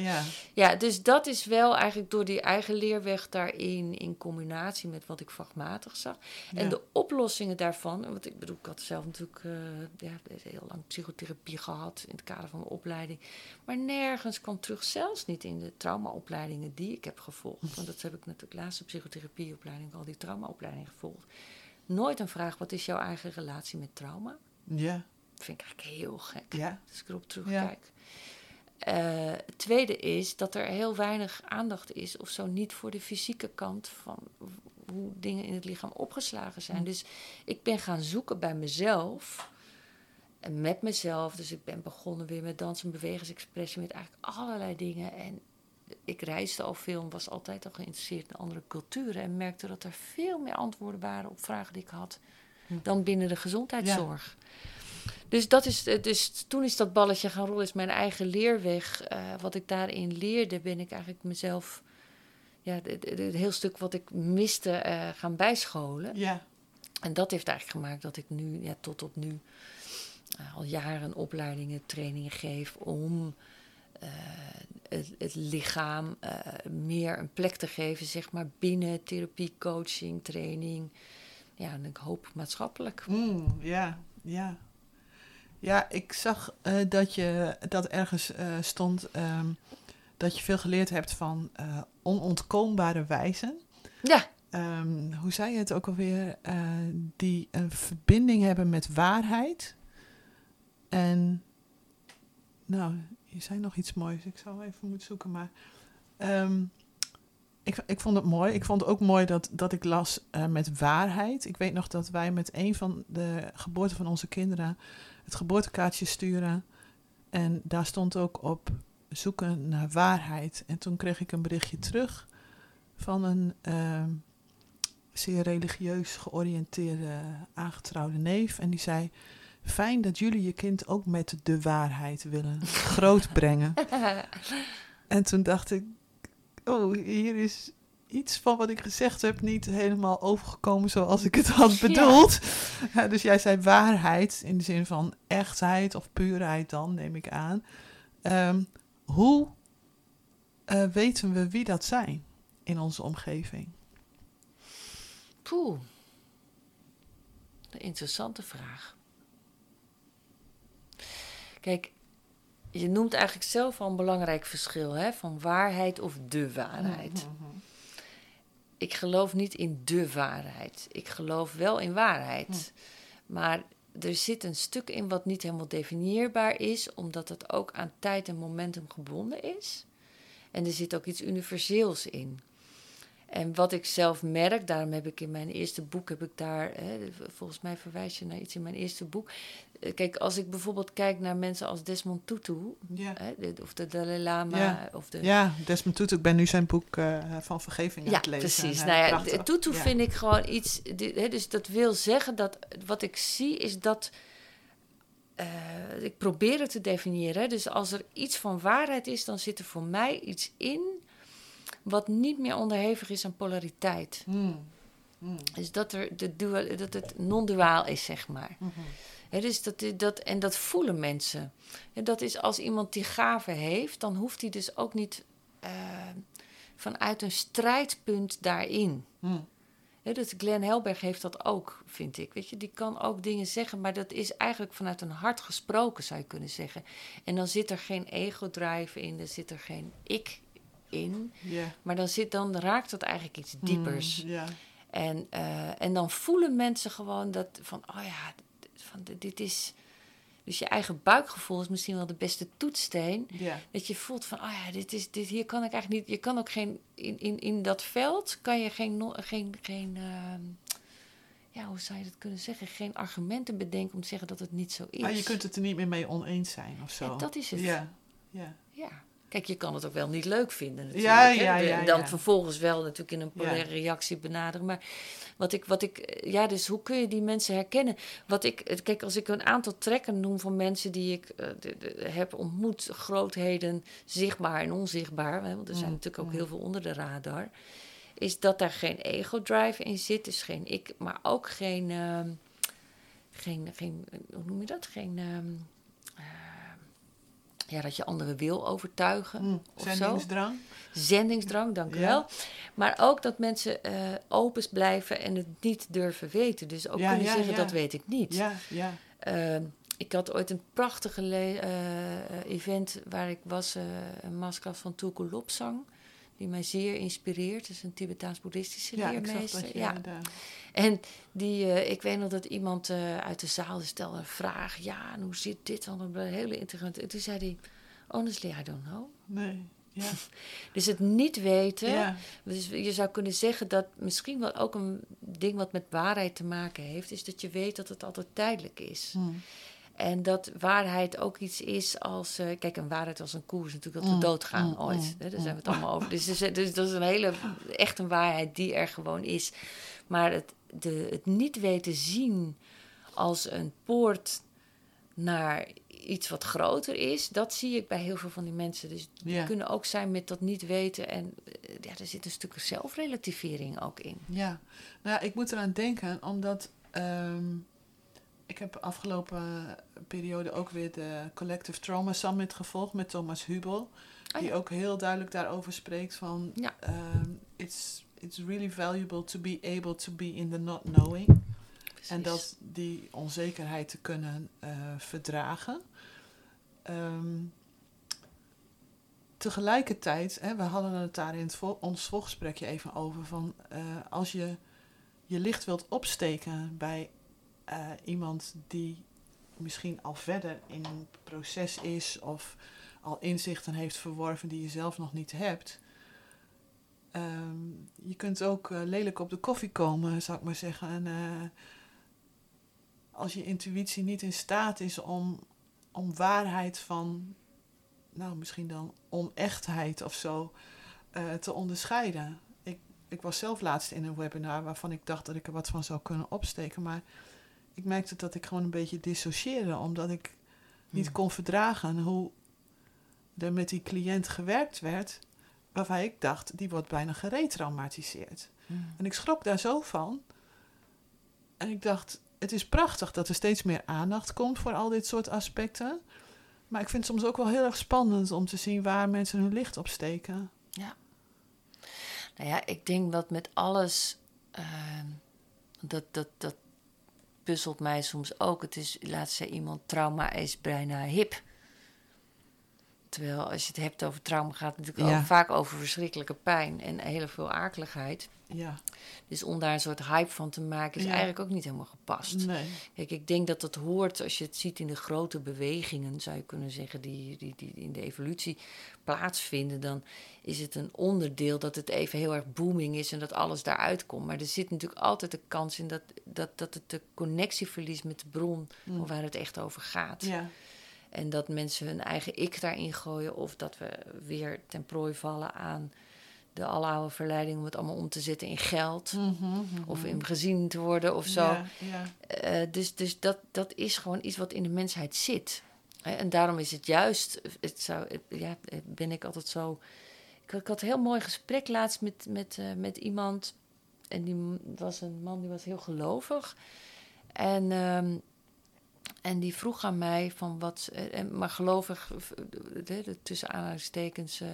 Ja. dus dat is wel eigenlijk door die eigen leerweg daarin, in combinatie met wat ik vakmatig zag. En de oplossingen daarvan, want ik bedoel, ik had zelf natuurlijk uh, ja, heel lang psychotherapie gehad in het kader van mijn opleiding. Maar nergens kwam terug, zelfs niet in de traumaopleidingen die ik heb gevolgd. Want dat heb ik natuurlijk laatste psychotherapieopleiding, al die traumaopleiding gevolgd. Nooit een vraag, wat is jouw eigen relatie met trauma? Ja. Dat vind ik eigenlijk heel gek, Ja. als ik erop terugkijk. Uh, het tweede is dat er heel weinig aandacht is, of zo niet voor de fysieke kant van hoe dingen in het lichaam opgeslagen zijn. Dus ik ben gaan zoeken bij mezelf en met mezelf. Dus ik ben begonnen weer met dansen, bewegingsexpressie, met eigenlijk allerlei dingen. En ik reisde al veel en was altijd al geïnteresseerd in andere culturen. En merkte dat er veel meer antwoorden waren op vragen die ik had hm. dan binnen de gezondheidszorg. Dus, dat is, dus toen is dat balletje gaan rollen, is mijn eigen leerweg. Uh, wat ik daarin leerde, ben ik eigenlijk mezelf, ja, het heel stuk wat ik miste, uh, gaan bijscholen. Ja. En dat heeft eigenlijk gemaakt dat ik nu, ja, tot op nu, uh, al jaren opleidingen, trainingen geef om het, het, lichaam meer een plek te geven, zeg maar, binnen therapie, coaching, training. Ja, en ik hoop maatschappelijk. Mm, ja, ja. Ja, ik zag uh, dat je dat ergens stond um, dat je veel geleerd hebt van onontkoombare wijzen. Ja. Um, hoe zei je het ook alweer? die een verbinding hebben met waarheid. En nou, je zei nog iets moois. Ik zou even moeten zoeken, maar um, ik, ik vond het mooi. Ik vond ook mooi dat, dat ik las met waarheid. Ik weet nog dat wij met een van de geboorten van onze kinderen het geboortekaartje sturen. En daar stond ook op zoeken naar waarheid. En toen kreeg ik een berichtje terug van een uh, zeer religieus georiënteerde aangetrouwde neef. En die zei: Fijn dat jullie je kind ook met de waarheid willen grootbrengen. en toen dacht ik: Oh, hier is iets van wat ik gezegd heb niet helemaal overgekomen zoals ik het had bedoeld. Ja. dus jij zei waarheid in de zin van echtheid of puurheid dan, neem ik aan. Ehm, hoe uh, weten we wie dat zijn in onze omgeving? Poeh, een interessante vraag. Kijk, je noemt eigenlijk zelf al een belangrijk verschil hè, van waarheid of de waarheid. Mm -hmm ik geloof niet in de waarheid. Ik geloof wel in waarheid. Hm. Maar er zit een stuk in wat niet helemaal definieerbaar is, omdat het ook aan tijd en momentum gebonden is. En er zit ook iets universeels in. En wat ik zelf merk, daarom heb ik in mijn eerste boek, heb ik daar, hè, volgens mij verwijs je naar iets in mijn eerste boek. Eh, kijk, als ik bijvoorbeeld kijk naar mensen als Desmond Tutu, ja. hè, of de Dalai Lama. Ja, of de... ja Desmond Tutu, ik ben nu zijn boek uh, van vergeving aan ja, het lezen. Precies. nou ja, Tutu vind ik gewoon iets, hè, dus dat wil zeggen dat wat ik zie is dat. Uh, ik probeer het te definiëren. Dus als er iets van waarheid is, dan zit er voor mij iets in wat niet meer onderhevig is aan polariteit. Mm. Mm. Dus dat, er de dual, dat het non-duaal is, zeg maar. Mm dus dat, dat, en dat voelen mensen. En dat is als iemand die gave heeft, dan hoeft hij dus ook niet uh, vanuit een strijdpunt daarin. Mm. He, dus Glenn Helberg heeft dat ook, vind ik. Weet je, die kan ook dingen zeggen, maar dat is eigenlijk vanuit een hart gesproken, zou je kunnen zeggen. En dan zit er geen ego-drive in, er zit er geen ik in. Maar dan, zit, dan raakt het eigenlijk iets hmm, diepers. en, uh, en dan voelen mensen gewoon dat van, oh ja, van, dit is. Dus je eigen buikgevoel is misschien wel de beste toetssteen. Dat je voelt van, oh ja, dit is, dit, hier kan ik eigenlijk niet. Je kan ook geen, in, in, in dat veld kan je geen, geen, geen uh, ja, hoe zou je dat kunnen zeggen? Geen argumenten bedenken om te zeggen dat het niet zo is. Maar je kunt het er niet meer mee oneens zijn of zo. Ja, dat is het. Ja, ja. ja. Kijk, je kan het ook wel niet leuk vinden natuurlijk. Ja, ja, ja, En dan vervolgens wel natuurlijk in een polaire reactie benaderen. Maar wat ik, wat ik, ja, dus hoe kun je die mensen herkennen? Wat ik, kijk, als ik een aantal trekken noem van mensen die ik uh, de, de, heb ontmoet, grootheden, zichtbaar en onzichtbaar, hè, want er zijn mm, natuurlijk ook mm. heel veel onder de radar, is dat daar geen ego-drive in zit, dus geen ik, maar ook geen, uh, geen, geen, hoe noem je dat? Geen. Uh, ja, dat je anderen wil overtuigen. Mm, zendingsdrang. Zo. Zendingsdrang, dank u wel. Maar ook dat mensen uh, open blijven en het niet durven weten. Dus ook kunnen zeggen, dat weet ik niet. Ja, ja. Uh, ik had ooit een prachtige uh, event waar ik was, een masker van Tulku Lopsang. Die mij zeer inspireert. Dat is een Tibetaans-boeddhistische ja, leermeester. ja, en die, uh, ik weet nog dat iemand uh, uit de zaal stelde een vraag. Ja, en hoe zit dit dan? Een hele interessante. En toen zei hij, honestly, I don't know. Nee. Ja. Dus het niet weten. Ja. Dus je zou kunnen zeggen dat misschien wel ook een ding wat met waarheid te maken heeft, is dat je weet dat het altijd tijdelijk is. Mm. En dat waarheid ook iets is als. eh, kijk, een waarheid als een koers natuurlijk dat we Mm, doodgaan mm, ooit. mm, hè, daar zijn we het allemaal over. Dus, dus, dus dat is een hele. echt een waarheid die er gewoon is. Maar het, de, het niet weten zien als een poort naar iets wat groter is, dat zie ik bij heel veel van die mensen. Dus die Ja. kunnen ook zijn met dat niet weten. En eh, ja, er zit een stuk zelfrelativering ook in. Ja, nou, ik moet eraan denken, omdat ehm, ik heb afgelopen periode ook weer de Collective Trauma Summit gevolgd met Thomas Hubel. Ah, die ja. ook heel duidelijk daarover spreekt van Ja. ehm, it's, it's really valuable to be able to be in the not knowing. En dat die onzekerheid te kunnen eh, verdragen. Ehm, tegelijkertijd, hè, we hadden het daar in het vo- ons voorgesprekje even over, van eh, als je je licht wilt opsteken bij eh, iemand die misschien al verder in een proces is of al inzichten heeft verworven die je zelf nog niet hebt. Ehm, je kunt ook eh, lelijk op de koffie komen, zou ik maar zeggen. En eh, als je intuïtie niet in staat is om, om waarheid van, nou misschien dan onechtheid of zo, te onderscheiden. Ik, ik was zelf laatst in een webinar waarvan ik dacht dat ik er wat van zou kunnen opsteken, maar ik merkte dat ik gewoon een beetje dissocieerde, omdat ik niet Hmm. kon verdragen hoe er met die cliënt gewerkt werd, waarvan ik dacht, die wordt bijna geretraumatiseerd. Hmm. En ik schrok daar zo van. En ik dacht, het is prachtig dat er steeds meer aandacht komt voor al dit soort aspecten. Maar ik vind het soms ook wel heel erg spannend om te zien waar mensen hun licht op steken. Nou ja, ik denk dat met alles. ehm, dat, dat, dat puzzelt mij soms ook. Het is, laatst zei iemand: trauma is bijna hip. Terwijl als je het hebt over trauma, gaat het natuurlijk Ja. ook vaak over verschrikkelijke pijn en heel veel akeligheid. Ja, Dus om daar een soort hype van te maken, is Ja. eigenlijk ook niet helemaal gepast. nee. Kijk, ik denk dat dat hoort, als je het ziet in de grote bewegingen, zou je kunnen zeggen, die, die, die in de evolutie plaatsvinden, dan is het een onderdeel dat het even heel erg booming is en dat alles daaruit komt. Maar er zit natuurlijk altijd de kans in dat, dat, dat het de connectie verliest met de bron Mm. waar het echt over gaat. Ja, En dat mensen hun eigen ik daarin gooien of dat we weer ten prooi vallen aan de aloude verleiding om het allemaal om te zetten in geld. Mhm, mhm. Of in gezien te worden of zo. Ja, ja. Eh, dus dus dat, dat is gewoon iets wat in de mensheid zit. Hè, En daarom is het juist, het zou, ja, ben ik altijd zo. Ik, had- ik had een heel mooi gesprek laatst met, met, eh, met iemand. En die was een man die was heel gelovig. En, ehm, en die vroeg aan mij van wat. eh, en- maar gelovig, eh, tussen aanhalingstekens, eh,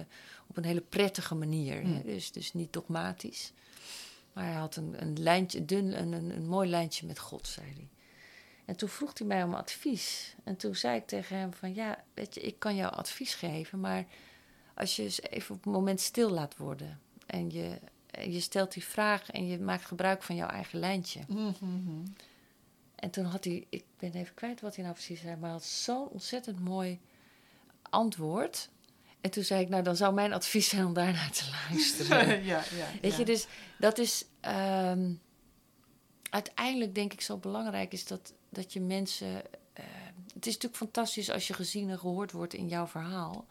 op een hele prettige manier. Hmm. Dus, dus niet dogmatisch. Maar hij had een, een lijntje, dun, een, een, een mooi lijntje met God, zei hij. En toen vroeg hij mij om advies. En toen zei ik tegen hem van ja, weet je, ik kan jou advies geven, maar als je eens even op het moment stil laat worden en je, je stelt die vraag en je maakt gebruik van jouw eigen lijntje. Mhm. En toen had hij, ik ben even kwijt wat hij nou precies zei, maar had zo'n ontzettend mooi antwoord. En toen zei ik, nou dan zou mijn advies zijn om daarnaar te luisteren. ja, ja, Weet je, dus dat is ehm, uiteindelijk denk ik zo belangrijk is dat, dat je mensen. eh, het is natuurlijk fantastisch als je gezien en gehoord wordt in jouw verhaal.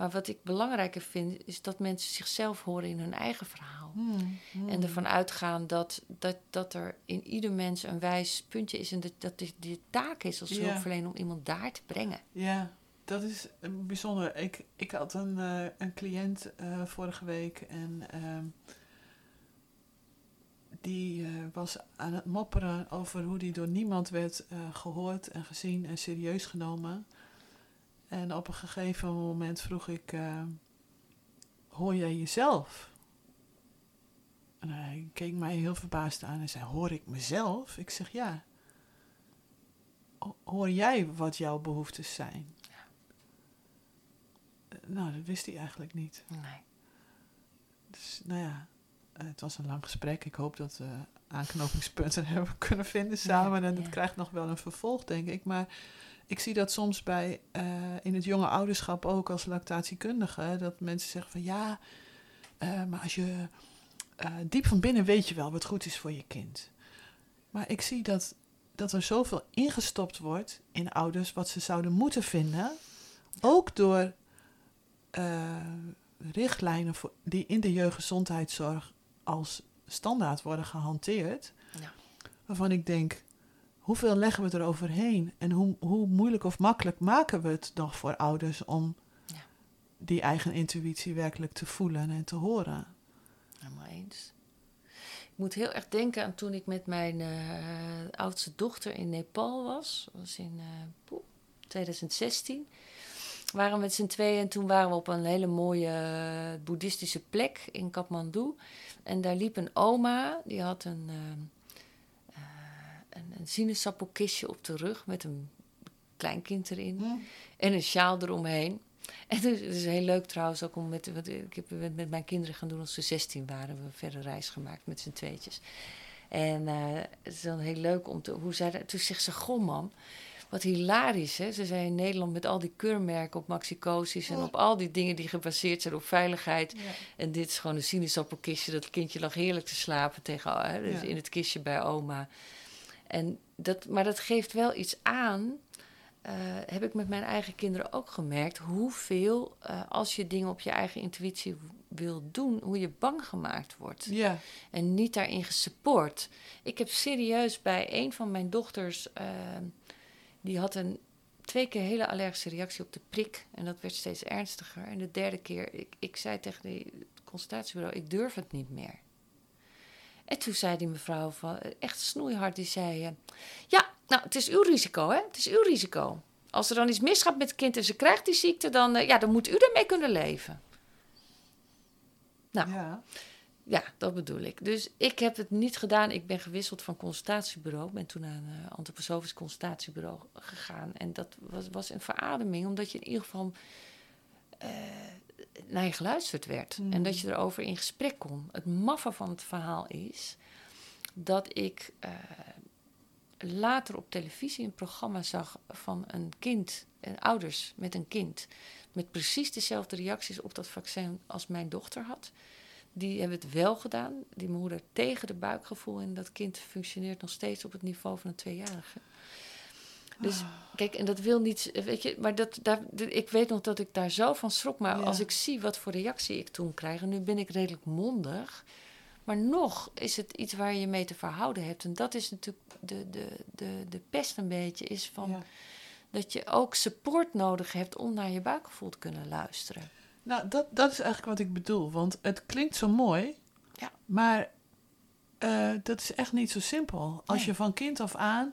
Maar wat ik belangrijker vind, is dat mensen zichzelf horen in hun eigen verhaal. Hmm, hmm. En ervan uitgaan dat, dat, dat er in ieder mens een wijs puntje is. En dat, dat de, taak is als hulpverlener om iemand daar te brengen. Ja, dat is eh, bijzonder. Ik, ik had een, eh, een cliënt eh, vorige week en ehm, die was aan het mopperen over hoe die door niemand werd eh, gehoord en gezien en serieus genomen. En op een gegeven moment vroeg ik, eh, hoor jij jezelf? En hij keek mij heel verbaasd aan en zei, hoor ik mezelf? Ik zeg, ja. Ho- Hoor jij wat jouw behoeftes zijn? Eh, Nou, dat wist hij eigenlijk niet. Nee. Dus nou ja, eh, het was een lang gesprek. Ik hoop dat we aanknopingspunten hebben kunnen vinden samen. en het ja. krijgt nog wel een vervolg, denk ik. Maar ik zie dat soms bij eh, in het jonge ouderschap ook als lactatiekundige. Dat mensen zeggen van ja, eh, maar als je eh, diep van binnen weet je wel wat goed is voor je kind. Maar ik zie dat, dat er zoveel ingestopt wordt in ouders wat ze zouden moeten vinden. Ook door richtlijnen voor, die in de jeugdgezondheidszorg als standaard worden gehanteerd. Ja. Waarvan ik denk, hoeveel leggen we eroverheen? En hoe, hoe moeilijk of makkelijk maken we het nog voor ouders om ja. die eigen intuïtie werkelijk te voelen en te horen? Helemaal eens. Ik moet heel erg denken aan toen ik met mijn uh, oudste dochter in Nepal was. Dat was in uh, 2016. We waren met z'n tweeën en toen waren we op een hele mooie uh, boeddhistische plek in Kathmandu. En daar liep een oma, die had een eh, een, een sinaasappelkistje op de rug met een kleinkind erin. Hm. En een sjaal eromheen. En het is heel leuk trouwens ook om met, wat, ik heb met, mijn kinderen gaan doen als ze 16 waren. We verder reis gemaakt met z'n tweetjes. En uh, het is dan heel leuk om te, hoe zij, toen zegt ze, goh mam, wat hilarisch hè. Ze zijn in Nederland met al die keurmerken op maxicosis en op al die dingen die gebaseerd zijn op veiligheid. En dit is gewoon een sinaasappelkistje, dat kindje lag heerlijk te slapen tegen, hè, dus in het kistje bij oma. En dat, maar dat geeft wel iets aan. Uh, heb ik met mijn eigen kinderen ook gemerkt. Hoeveel, uh, als je dingen op je eigen intuïtie wil doen, hoe je bang gemaakt wordt. Ja. En niet daarin gesupport. Ik heb serieus bij een van mijn dochters. Uh, die had een twee keer hele allergische reactie op de prik. En dat werd steeds ernstiger. En de derde keer, ik, ik zei tegen het consultatiebureau: ik durf het niet meer. En toen zei die mevrouw van, echt snoeihard, die zei... Uh, ja, nou, het is uw risico, hè? Het is uw risico. Als er dan iets misgaat met het kind en ze krijgt die ziekte... dan, uh, ja, dan moet u ermee kunnen leven. Nou, ja. ja. dat bedoel ik. Dus ik heb het niet gedaan. Ik ben gewisseld van consultatiebureau. ben toen naar een uh, antroposofisch consultatiebureau gegaan. En dat was, was een verademing, omdat je in ieder geval naar je geluisterd werd. En mm. dat je erover in gesprek kon. Het maffe van het verhaal is dat ik uh, later op televisie een programma zag van een kind, en ouders met een kind, met precies dezelfde reacties op dat vaccin als mijn dochter had. Die hebben het wel gedaan. Die moeder tegen de buikgevoel en dat kind functioneert nog steeds op het niveau van een tweejarige. Dus kijk, en dat wil niet, weet je, maar dat, daar, ik weet nog dat ik daar zo van schrok. Maar als ik zie wat voor reactie ik toen krijg, en nu ben ik redelijk mondig. Maar nog is het iets waar je mee te verhouden hebt. En dat is natuurlijk de, de, de, de pest een beetje, is van dat je ook support nodig hebt om naar je buikgevoel te kunnen luisteren. Nou, dat, dat is eigenlijk wat ik bedoel. Want het klinkt zo mooi, ja. maar uh, dat is echt niet zo simpel. Als je van kind af aan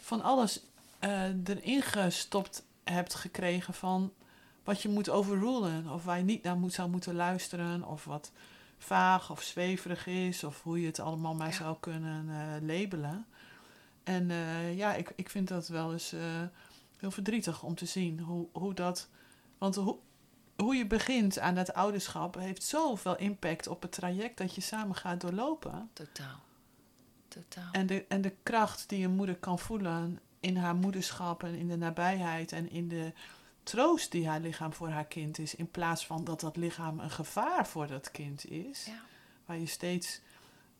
van alles uh, erin gestopt hebt gekregen van wat je moet overrulen. Of waar je niet naar moet, zou moeten luisteren. Of wat vaag of zweverig is. Of hoe je het allemaal maar zou kunnen uh, labelen. En uh, ja, ik, ik vind dat wel eens heel verdrietig om te zien hoe, hoe dat. Want hoe, hoe je begint aan dat ouderschap heeft zoveel impact op het traject dat je samen gaat doorlopen. Totaal. Totaal. En de, en de kracht die een moeder kan voelen in haar moederschap en in de nabijheid en in de troost die haar lichaam voor haar kind is, in plaats van dat dat lichaam een gevaar voor dat kind is, ja. waar je steeds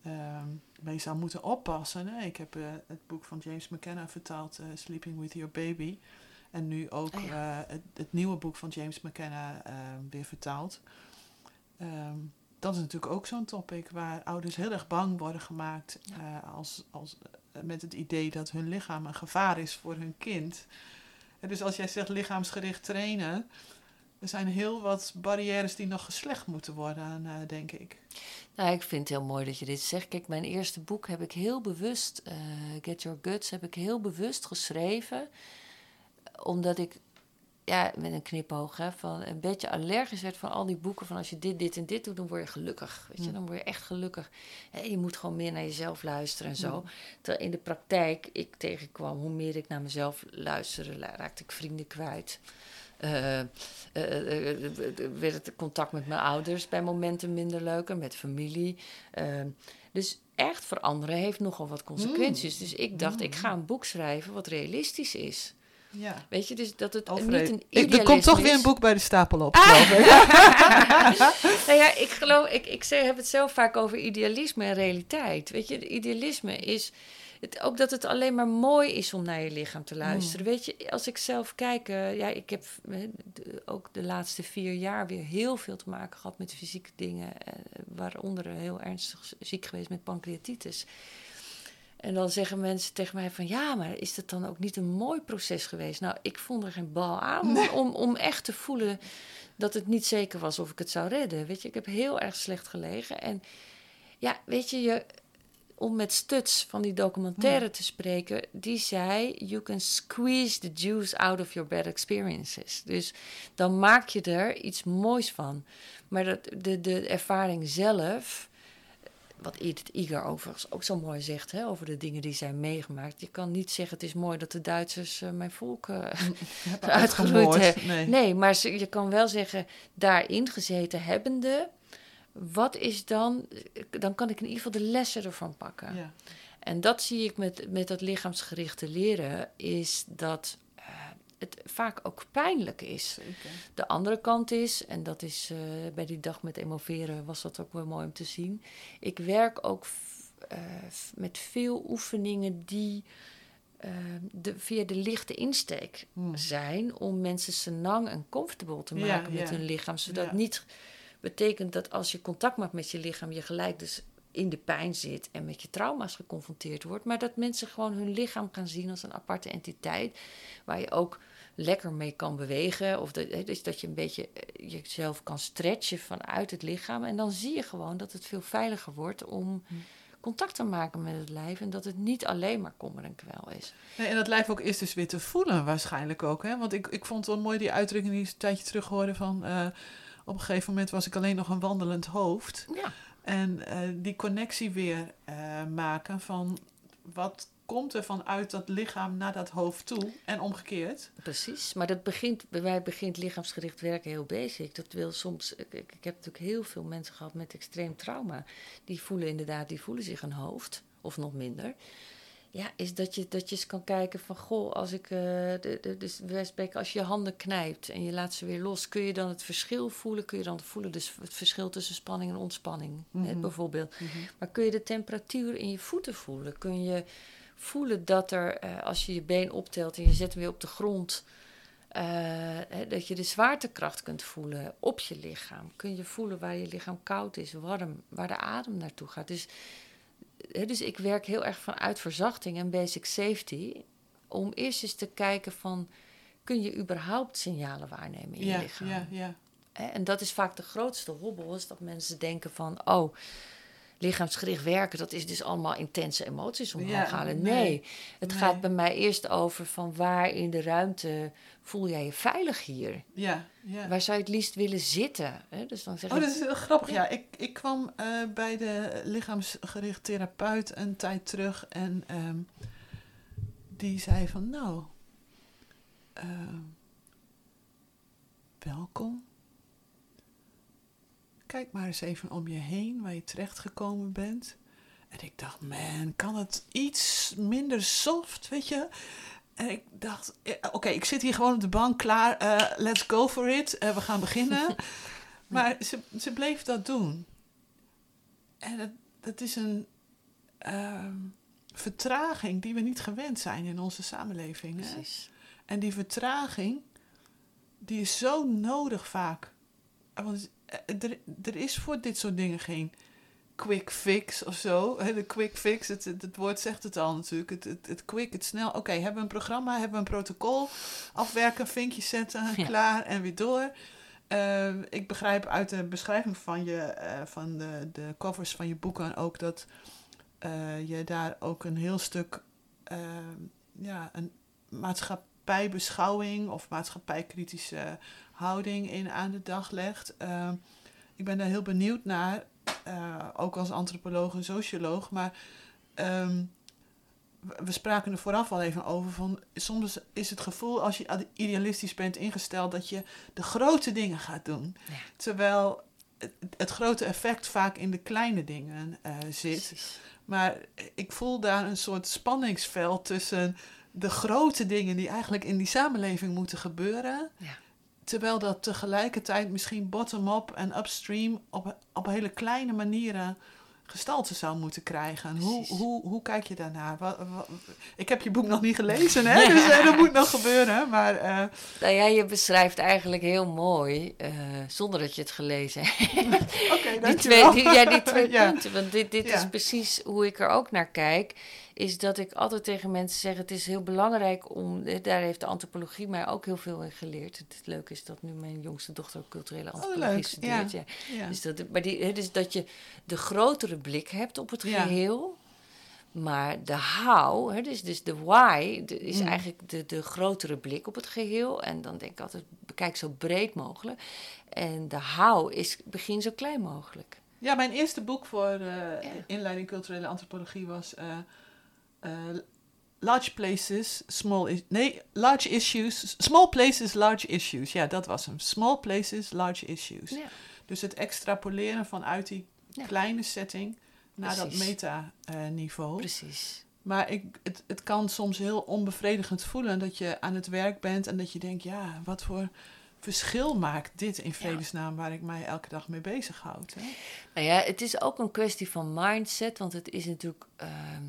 uh, mee zou moeten oppassen. Hè? Ik heb uh, het boek van James McKenna vertaald, uh, Sleeping with Your Baby, en nu ook oh uh, het, het, nieuwe boek van James McKenna ehm, weer vertaald. Um, dat is natuurlijk ook zo'n topic waar ouders heel erg bang worden gemaakt ja. als, als eh, met het idee dat hun lichaam een gevaar is voor hun kind. Dus als jij zegt lichaamsgericht trainen, er zijn heel wat barrières die nog geslecht moeten worden, uh, denk ik. Nou, ik vind het heel mooi dat je dit zegt. Kijk, mijn eerste boek heb ik heel bewust, uh, Get Your Guts, heb ik heel bewust geschreven. Omdat ik ja, met een knipoog, hè, van een beetje allergisch werd van al die boeken van als je dit, dit en dit doet, dan word je gelukkig. Weet je, mm. dan word je echt gelukkig. je moet gewoon meer naar jezelf luisteren en zo. Mm. Terwijl in de praktijk ik tegenkwam, hoe meer ik naar mezelf luisterde, raakte ik vrienden kwijt. Uh, uh, uh, werd het contact met mijn ouders bij momenten minder leuker, met familie. Ehm, dus echt veranderen heeft nogal wat consequenties. Mm. Dus ik dacht, ik ga een boek schrijven wat realistisch is. Ja. Weet je, dus dat het niet een Ik- idealisme Er komt toch is. weer een boek bij de stapel op. Ah. ik. nou ja, ik geloof, ik, ik zeg- heb het zelf vaak over idealisme en realiteit. Weet je, idealisme is het, ook dat het alleen maar mooi is om naar je lichaam te luisteren. Weet je, als ik zelf kijk, eh, ja, ik heb eh, de- ook de laatste vier jaar weer heel veel te maken gehad met fysieke dingen, eh, waaronder heel ernstig ziek geweest met pancreatitis. En dan zeggen mensen tegen mij van ja, maar is dat dan ook niet een mooi proces geweest? Nou, ik vond er geen bal aan om, om, om echt te voelen dat het niet zeker was of ik het zou redden. Weet je, ik heb heel erg slecht gelegen. En ja, weet je, je om met Stuts van die documentaire te spreken, die zei: You can squeeze the juice out of your bad experiences. Dus dan maak je er iets moois van. Maar dat, de, de ervaring zelf. Wat Edith Iger overigens ook zo mooi zegt hè, over de dingen die zij meegemaakt. Je kan niet zeggen: Het is mooi dat de Duitsers eh, mijn volk Hebben uitgeroeid hebben. Nee. Nee, maar je kan wel zeggen, daarin gezeten hebbende, wat is dan, dan kan ik in ieder geval de lessen ervan pakken. Ja. En dat zie ik met, met dat lichaamsgerichte leren, is dat het vaak ook pijnlijk is. Zeker. De andere kant is, en dat is eh, bij die dag met emoveren was dat ook wel mooi om te zien. Ik werk ook eh, met veel oefeningen die eh, de, via de lichte insteek Hmm. zijn om mensen senang en comfortable te Ja, maken met ja. hun lichaam. Zodat Ja. niet betekent dat als je contact maakt met je lichaam, je gelijk dus in de pijn zit en met je trauma's geconfronteerd wordt. Maar dat mensen gewoon hun lichaam gaan zien als een aparte entiteit. Waar je ook lekker mee kan bewegen. Of dat, dus dat je een beetje eh, jezelf kan stretchen vanuit het lichaam. En dan zie je gewoon dat het veel veiliger wordt om Hm. contact te maken met het lijf. En dat het niet alleen maar kommer en kwel is. Nee, en dat lijf ook is dus weer te voelen waarschijnlijk ook. Hè? Want ik, ik vond het wel mooi die uitdrukking die ik een tijdje terug hoorde van... eh, op een gegeven moment was ik alleen nog een wandelend hoofd. Ja, En eh, die connectie weer maken van wat komt er vanuit dat lichaam naar dat hoofd toe en omgekeerd. precies. Maar dat begint, bij mij begint lichaamsgericht werken heel basic. Dat wil soms, ik, ik heb natuurlijk heel veel mensen gehad met extreem trauma. Die voelen inderdaad, die voelen zich een hoofd, of nog minder. Ja, is dat je, dat je eens kan kijken van, goh, als ik, eh, de, de, dus wij spreken, als je je handen knijpt en je laat ze weer los, kun je dan het verschil voelen? Kun je dan voelen, dus het verschil tussen spanning en ontspanning, hè, Mhm. bijvoorbeeld. Maar kun je de temperatuur in je voeten voelen? Kun je voelen dat er, eh, als je je been optelt en je zet hem weer op de grond, eh, hè, dat je de zwaartekracht kunt voelen op je lichaam? Kun je voelen waar je lichaam koud is, warm, waar de adem naartoe gaat? Dus, hè, dus ik werk heel erg vanuit verzachting en basic safety, om eerst eens te kijken van, kun je überhaupt signalen waarnemen in je lichaam? ja, ja. En dat is vaak de grootste hobbel, is dat mensen denken van, oh, lichaamsgericht werken, dat is dus allemaal intense emoties omhoog Ja, halen. nee, Nee, het nee. gaat bij mij eerst over van waar in de ruimte voel jij je veilig hier? ja, ja. Waar zou je het liefst willen zitten? Hè? Dus dan zeg Oh, ik, dat is heel grappig. Ja, ik, ik kwam eh, bij de lichaamsgericht therapeut een tijd terug en ehm, die zei van nou, ehm, welkom. Kijk maar eens even om je heen waar je terechtgekomen bent. En ik dacht, man, kan het iets minder soft, weet je? En ik dacht, eh, oké, ik zit hier gewoon op de bank klaar. eh, let's go for it. Eh, we gaan beginnen. maar ze, ze bleef dat doen. En dat, dat is een ehm, vertraging die we niet gewend zijn in onze samenleving. Hè? En die vertraging, die is zo nodig vaak. Want er, er is voor dit soort dingen geen quick fix of zo. De quick fix, het, het, het woord zegt het al natuurlijk. Het, het, het quick, het snel. Oké, hebben we een programma, hebben we een protocol. Afwerken, vinkjes zetten, Ja. klaar en weer door. Eh, ik begrijp uit de beschrijving van, je, eh, van de, de covers van je boeken ook dat eh, je daar ook een heel stuk eh, ja, een maatschappijbeschouwing of maatschappijkritische houding in aan de dag legt. Eh, ik ben daar heel benieuwd naar, eh, ook als antropoloog en socioloog, maar ehm, we- spraken er vooraf al even over van soms is het gevoel als je idealistisch bent ingesteld dat je de grote dingen gaat doen, Ja. terwijl het, het grote effect vaak in de kleine dingen eh, zit. Precies. Maar ik voel daar een soort spanningsveld tussen de grote dingen die eigenlijk in die samenleving moeten gebeuren. Ja. Terwijl dat tegelijkertijd misschien bottom-up en upstream op, op hele kleine manieren gestalte zou moeten krijgen. Hoe, hoe, hoe kijk je daarnaar? Wat, wat- ik heb je boek nog niet gelezen, hè? dus eh, dat moet nog gebeuren. Maar eh, Nou ja, je beschrijft eigenlijk heel mooi, eh, zonder dat je het gelezen hebt. oké, die twee, die, ja, die twee Ja. punten. Want dit, dit is precies hoe ik er ook naar kijk. Is dat ik altijd tegen mensen zeg: het is heel belangrijk om. eh, Daar heeft de antropologie mij ook heel veel in geleerd. Het leuke is dat nu mijn jongste dochter ook culturele antropologie Oh, studeert. ja. Ja. Ja. Dus, dat, maar die, hè, dus dat je de grotere blik hebt op het geheel. Maar de how, hè, dus, dus de why, de- is Mm. eigenlijk de, de grotere blik op het geheel. En dan denk ik altijd, bekijk zo breed mogelijk. En de how is, begin zo klein mogelijk. Ja, mijn eerste boek voor eh, inleiding culturele antropologie was eh, Large Places, Small is Nee, Large Issues, Small Places, Large Issues. Ja, dat was hem. Small Places, Large Issues. Ja. Dus het extrapoleren vanuit die Ja. kleine setting naar dat meta-niveau. Precies. maar ik, het, het kan soms heel onbevredigend voelen dat je aan het werk bent en dat je denkt, ja, wat voor verschil maakt dit in vredesnaam waar ik mij elke dag mee bezighoud. Hè? Nou ja, het is ook een kwestie van mindset, want het is natuurlijk. ehm,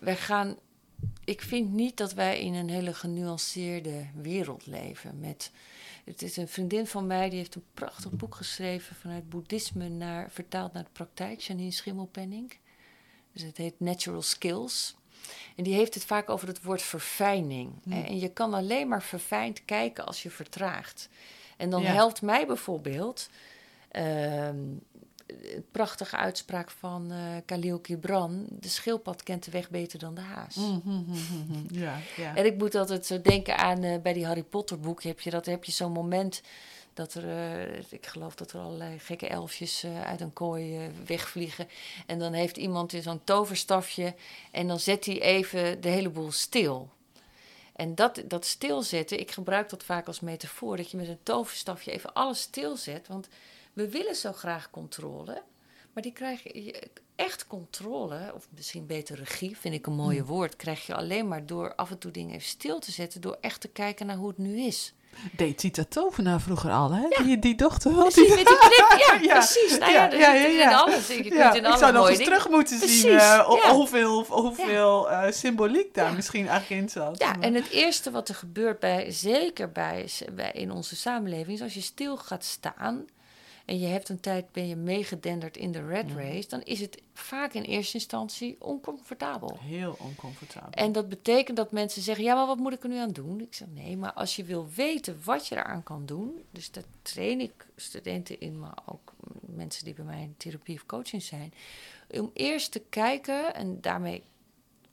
wij gaan. Ik vind niet dat wij in een hele genuanceerde wereld leven. Met, het is een vriendin van mij die heeft een prachtig boek geschreven vanuit boeddhisme naar, vertaald naar de praktijk, Janine Schimmelpenning. Dus het heet Natural Skills. En die heeft het vaak over het woord verfijning. En je kan alleen maar verfijnd kijken als je vertraagt. En dan Ja. helpt mij bijvoorbeeld ehm, prachtige uitspraak van eh Khalil Gibran: de schildpad kent de weg beter dan de haas. Mm, mm, mm. Ja, ja. En ik moet altijd zo denken aan eh, bij die Harry Potter boek heb je dat heb je zo'n moment dat er eh, ik geloof dat er allerlei gekke elfjes uit een kooi wegvliegen en dan heeft iemand in zo'n toverstafje en dan zet hij even de hele boel stil. En dat, dat stilzetten, ik gebruik dat vaak als metafoor, dat je met een toverstafje even alles stilzet. Want we willen zo graag controle, maar die krijg je echt controle, of misschien beter regie, vind ik een mooie woord, krijg je alleen maar door af en toe dingen even stil te zetten, door echt te kijken naar hoe het nu is. Deed Tita Tovenaar vroeger al, hè? Die, die dochter van Precies, die... met die knip, ja, Ja, precies. Nou ja, ja, ja, in alles. Je kunt in ik zou nog eens terug moeten zien Precies, ja. hoeveel, hoeveel eh, symboliek daar misschien eigenlijk in zat. Ja, Maar- en het eerste wat er gebeurt, bij, zeker bij, bij, in onze samenleving, is als je stil gaat staan en je hebt een tijd, ben je meegedenderd in de red race, dan is het vaak in eerste instantie oncomfortabel. Heel oncomfortabel. En dat betekent dat mensen zeggen: Ja, maar wat moet ik er nu aan doen? Ik zeg: Nee, maar als je wil weten wat je eraan kan doen, dus daar train ik studenten in, maar ook mensen die bij mij in therapie of coaching zijn, om eerst te kijken, en daarmee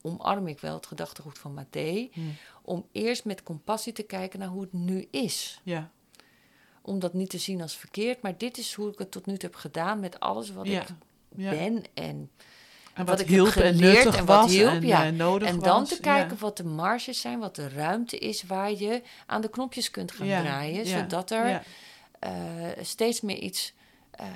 omarm ik wel het gedachtegoed van Mathé, Hmm. om eerst met compassie te kijken naar hoe het nu is. Ja, Om dat niet te zien als verkeerd, maar dit is hoe ik het tot nu toe heb gedaan met alles wat Ja, ik ja. ben en En wat wat, ik heb hielp en geleerd nuttig en wat hielp, en ja. eh, nodig En was. dan te kijken wat de marges zijn, wat de ruimte is waar je aan de knopjes kunt gaan draaien, zodat er eh, steeds meer iets, ehm,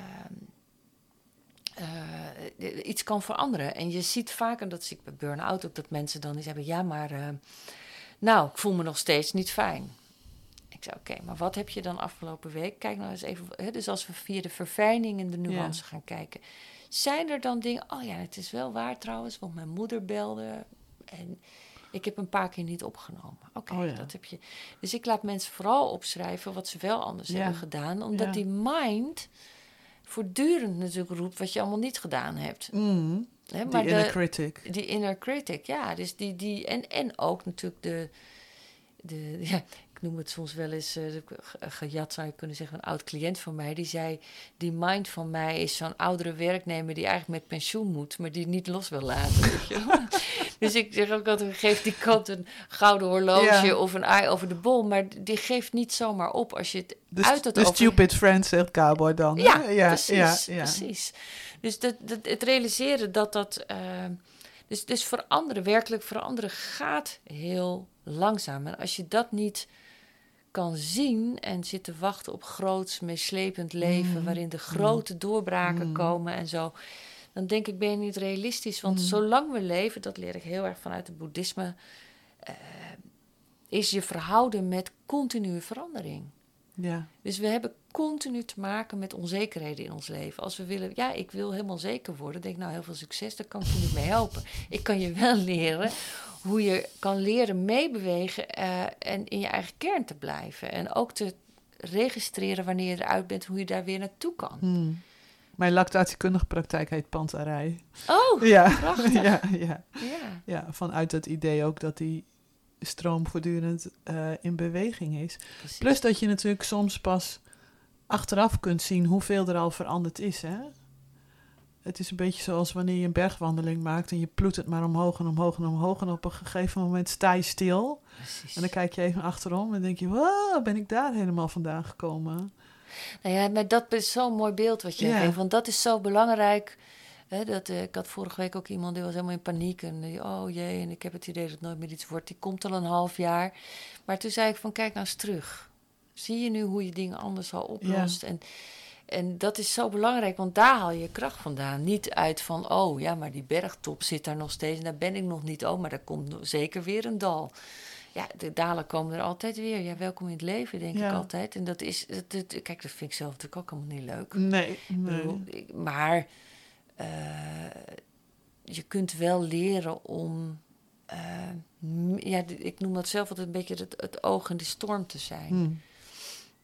eh, iets kan veranderen. En je ziet vaak, en dat zie ik bij burn-out ook, dat mensen dan iets hebben, ja, maar nou, ik voel me nog steeds niet fijn. Ik zei, oké, maar wat heb je dan afgelopen week? Kijk nou eens even, hè, dus als we via de verfijning en de nuance gaan kijken. Zijn er dan dingen, oh ja, het is wel waar trouwens, want mijn moeder belde en ik heb een paar keer niet opgenomen. Oké, Oh ja. dat heb je. Dus ik laat mensen vooral opschrijven wat ze wel anders Ja. hebben gedaan, omdat die mind voortdurend natuurlijk roept wat je allemaal niet gedaan hebt. Mm, Hè, die maar inner de, critic. die inner critic, ja. Dus die, die, en, en ook natuurlijk de, de ja, noem het soms wel eens, eh, gejat zou je kunnen zeggen, een oud cliënt van mij, die zei, die mind van mij is zo'n oudere werknemer die eigenlijk met pensioen moet, maar die niet los wil laten. dus ik zeg ook altijd, geef die kant een gouden horloge Ja. of een eye over de bol, maar die geeft niet zomaar op als je het De, uit het de over- stupid friend, zegt Cowboy dan. ja, ja, precies. ja, ja. precies. Dus dat, dat, het realiseren dat dat. eh, dus, dus veranderen, werkelijk veranderen, gaat heel langzaam. En als je dat niet kan zien en zit te wachten op groots, meeslepend leven, Mm. waarin de grote doorbraken Mm. komen en zo, dan denk ik ben je niet realistisch. Want Mm. zolang we leven, dat leer ik heel erg vanuit het boeddhisme, eh, is je verhouden met continue verandering. Ja. Dus we hebben continu te maken met onzekerheden in ons leven. Als we willen, ja, ik wil helemaal zeker worden, denk ik, nou heel veel succes, daar kan ik je niet mee helpen. Ik kan je wel leren hoe je kan leren meebewegen eh, en in je eigen kern te blijven. En ook te registreren wanneer je eruit bent, hoe je daar weer naartoe kan. Hmm. Mijn lactatiekundige praktijk heet pantarij. Oh, Ja. prachtig. ja, ja, ja. ja, vanuit het idee ook dat die stroom voortdurend eh, in beweging is. precies. Plus dat je natuurlijk soms pas achteraf kunt zien hoeveel er al veranderd is. Hè? Het is een beetje zoals wanneer je een bergwandeling maakt en je ploet het maar omhoog en omhoog en omhoog. En op een gegeven moment sta je stil. precies. En dan kijk je even achterom en denk je, wow, ben ik daar helemaal vandaan gekomen? Nou ja, maar dat is zo'n mooi beeld wat je Ja. geeft. Want dat is zo belangrijk. Hè, dat, eh, ik had vorige week ook iemand die was helemaal in paniek. En die, oh jee, en ik heb het idee dat het nooit meer iets wordt. Die komt al een half jaar. Maar toen zei ik van, kijk nou eens terug. Zie je nu hoe je dingen anders al oplost? En, en dat is zo belangrijk, want daar haal je kracht vandaan. Niet uit van, oh ja, maar die bergtop zit daar nog steeds. En daar ben ik nog niet. Oh, maar daar komt zeker weer een dal. Ja, de dalen komen er altijd weer. Ja, welkom in het leven, denk Ja. ik altijd. En dat is, kijk, dat vind ik zelf natuurlijk ook helemaal niet leuk. Nee, Ik nee. bedoel, ik- maar eh, je kunt wel leren om, m- ja, ik noem dat zelf altijd een beetje het, het oog in de storm te zijn. Hmm.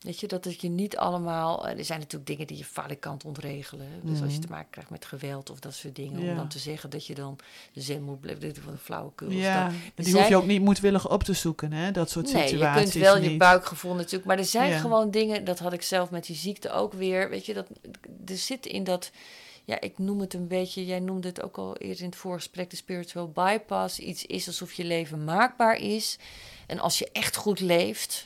Weet je, dat het je niet allemaal. eh, Er zijn natuurlijk dingen die je valikant ontregelen. Dus als je Mhm. te maken krijgt met geweld of dat soort dingen. Ja. Om dan te zeggen dat je dan zen moet blijven. Dit is wat een flauwekul. Ja, dat. die hoef je ook niet moedwillig op te zoeken, hè? dat soort Nee, situaties. je kunt wel je buikgevoel natuurlijk. Maar er zijn Ja. gewoon dingen, dat had ik zelf met die ziekte ook weer. Weet je, dat, er zit in dat, ja, ik noem het een beetje, jij noemde het ook al eerder in het voorgesprek, de spiritual bypass. Iets is alsof je leven maakbaar is. En als je echt goed leeft,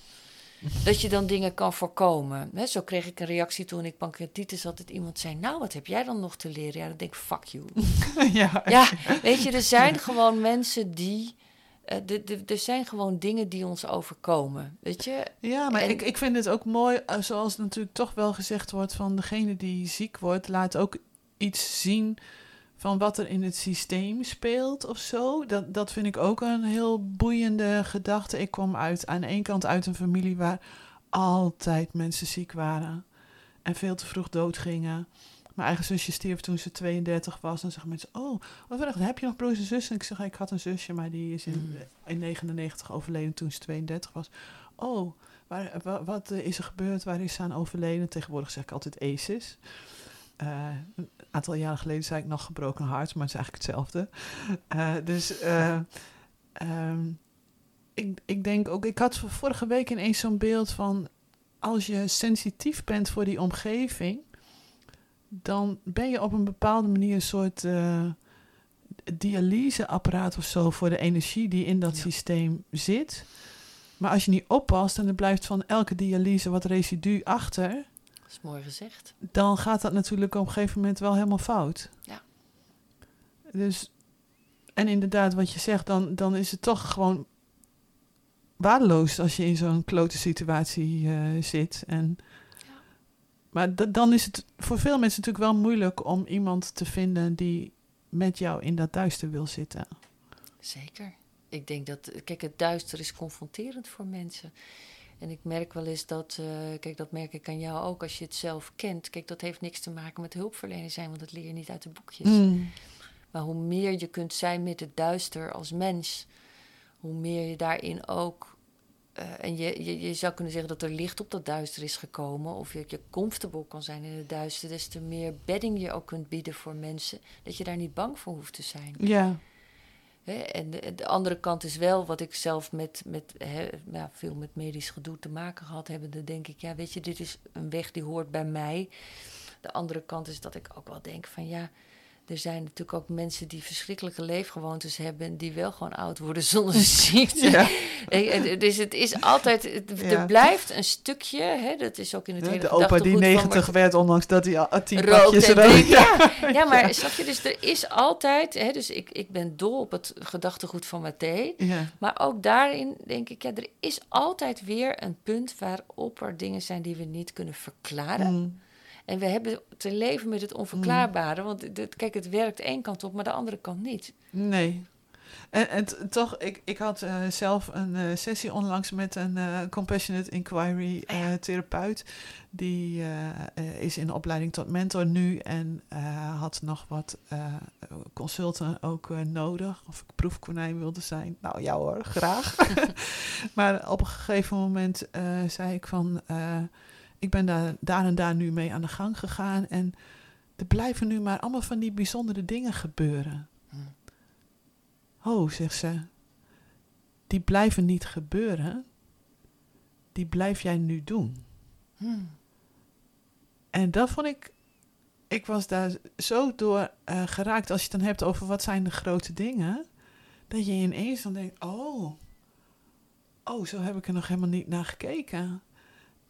dat je dan dingen kan voorkomen. Zo kreeg ik een reactie toen ik pancreatitis had, dat iemand zei, nou, wat heb jij dan nog te leren? Ja, dan denk ik, fuck you. ja, Ja, weet je, er zijn gewoon mensen die. eh, de- de- er zijn gewoon dingen die ons overkomen. Weet je? Ja, maar En- ik, ik vind het ook mooi, eh, zoals natuurlijk toch wel gezegd wordt van degene die ziek wordt, laat ook iets zien van wat er in het systeem speelt of zo. Dat, dat vind ik ook een heel boeiende gedachte. Ik kwam uit, aan de ene kant uit een familie waar altijd mensen ziek waren en veel te vroeg doodgingen. Mijn eigen zusje stierf toen ze 32 was. En zeggen mensen, oh, wat erg, heb je nog broers en zussen? En ik zeg, ik had een zusje, maar die is in, Mm. in 99 overleden toen ze 32 was. Oh, waar, wa- wat is er gebeurd? Waar is ze aan overleden? Tegenwoordig zeg ik altijd ACEs. Eh, aantal jaren geleden zei ik nog gebroken hart, maar het is eigenlijk hetzelfde. Eh, dus eh, ehm, ik, ik denk ook, ik had vorige week ineens zo'n beeld van als je sensitief bent voor die omgeving, dan ben je op een bepaalde manier een soort eh, dialyseapparaat of zo voor de energie die in dat Ja. systeem zit. Maar als je niet oppast en er blijft van elke dialyse wat residu achter, is mooi gezegd. dan gaat dat natuurlijk op een gegeven moment wel helemaal fout. Ja. Dus, en inderdaad, wat je zegt, dan, dan is het toch gewoon waardeloos als je in zo'n klote situatie eh, zit. En, Ja. Maar da- dan is het voor veel mensen natuurlijk wel moeilijk om iemand te vinden die met jou in dat duister wil zitten. Zeker. Ik denk dat, kijk, het duister is confronterend voor mensen. En ik merk wel eens dat, eh, kijk, dat merk ik aan jou ook als je het zelf kent. Kijk, dat heeft niks te maken met hulpverlener zijn, want dat leer je niet uit de boekjes. Mm. Maar hoe meer je kunt zijn met het duister als mens, hoe meer je daarin ook. eh, en je, je, je zou kunnen zeggen dat er licht op dat duister is gekomen, of je, je comfortable kan zijn in het duister, des te meer bedding je ook kunt bieden voor mensen, dat je daar niet bang voor hoeft te zijn. Ja, En de, de andere kant is wel wat ik zelf met, met ja, veel met medisch gedoe te maken gehad hebben. Dan denk ik, ja, weet je, dit is een weg die hoort bij mij. De andere kant is dat ik ook wel denk van ja. Er zijn natuurlijk ook mensen die verschrikkelijke leefgewoontes hebben. en die wel gewoon oud worden zonder ziekte. ja. Eh, eh, Dus het is altijd. het- Ja. Er blijft een stukje. Hè, dat is ook in het hele de opa die gedachtegoed van 90 werd, ondanks dat hij al tien pakjes rook. Ja, ja, maar snap je, dus er is altijd, hè, dus ik, ik ben dol op het gedachtegoed van Mathé. Ja. Maar ook daarin denk ik, ja, er is altijd weer een punt waarop er dingen zijn die we niet kunnen verklaren. Mm. En we hebben te leven met het onverklaarbare. Want kijk, het werkt één kant op, maar de andere kant niet. Nee. En, en toch, ik, ik had uh, zelf een uh, sessie onlangs met een uh, compassionate inquiry Ja. therapeut. Die is in opleiding tot mentor nu en had nog wat consulten ook nodig. Of ik proefkonijn wilde zijn. Nou ja hoor, graag. maar op een gegeven moment zei ik van, ik ben daar, daar en daar nu mee aan de gang gegaan. En er blijven nu maar allemaal van die bijzondere dingen gebeuren. Oh, zegt ze, die blijven niet gebeuren, die blijf jij nu doen. Hmm. En dat vond ik, ik was daar zo door uh, geraakt als je het dan hebt over wat zijn de grote dingen, dat je ineens dan denkt, oh, oh, zo heb ik er nog helemaal niet naar gekeken.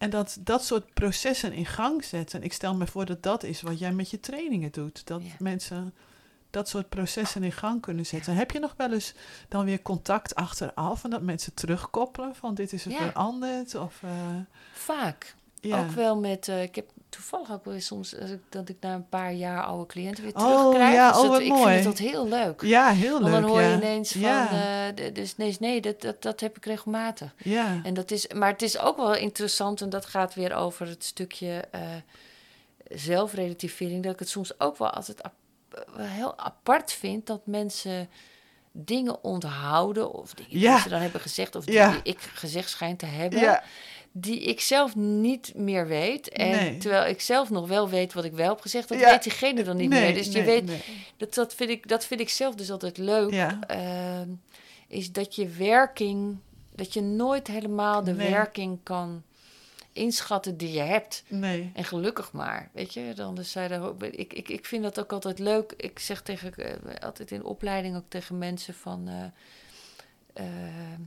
En dat dat soort processen in gang zetten. Ik stel me voor dat dat is wat jij met je trainingen doet. Dat Ja. mensen dat soort processen in gang kunnen zetten. Heb je nog wel eens dan weer contact achteraf en dat mensen terugkoppelen van dit is er Ja. veranderd? Of, eh, Vaak. Ook wel met, eh, ik heb toevallig ook wel eens soms als ik, dat ik na een paar jaar oude cliënten weer Oh, terugkrijg. ja, Dus oh, dat- wat ik mooi. vind dat heel leuk. ja, heel leuk. Want dan hoor ja. je ineens van, Ja, eh, dus nee, nee dat, dat, dat heb ik regelmatig. ja. En dat is, maar het is ook wel interessant en dat gaat weer over het stukje eh, zelfrelativering. Dat ik het soms ook wel altijd ap- wel heel apart vind dat mensen dingen onthouden of dingen die ze dan hebben gezegd of die Ja. ik gezegd schijn te hebben. Die ik zelf niet meer weet. En Nee. terwijl ik zelf nog wel weet wat ik wel heb gezegd, dat Ja. weet diegene dan niet nee, meer. Dus je weet, dat, dat, vind ik, dat vind ik zelf dus altijd leuk. Ja. Ehm, is dat je werking, dat je nooit helemaal de werking kan inschatten die je hebt. Nee. En gelukkig maar, weet je. Dan dus zij daar, ook- ik, ik, ik vind dat ook altijd leuk. Ik zeg tegen, eh, altijd in opleiding ook tegen mensen van... eh, eh,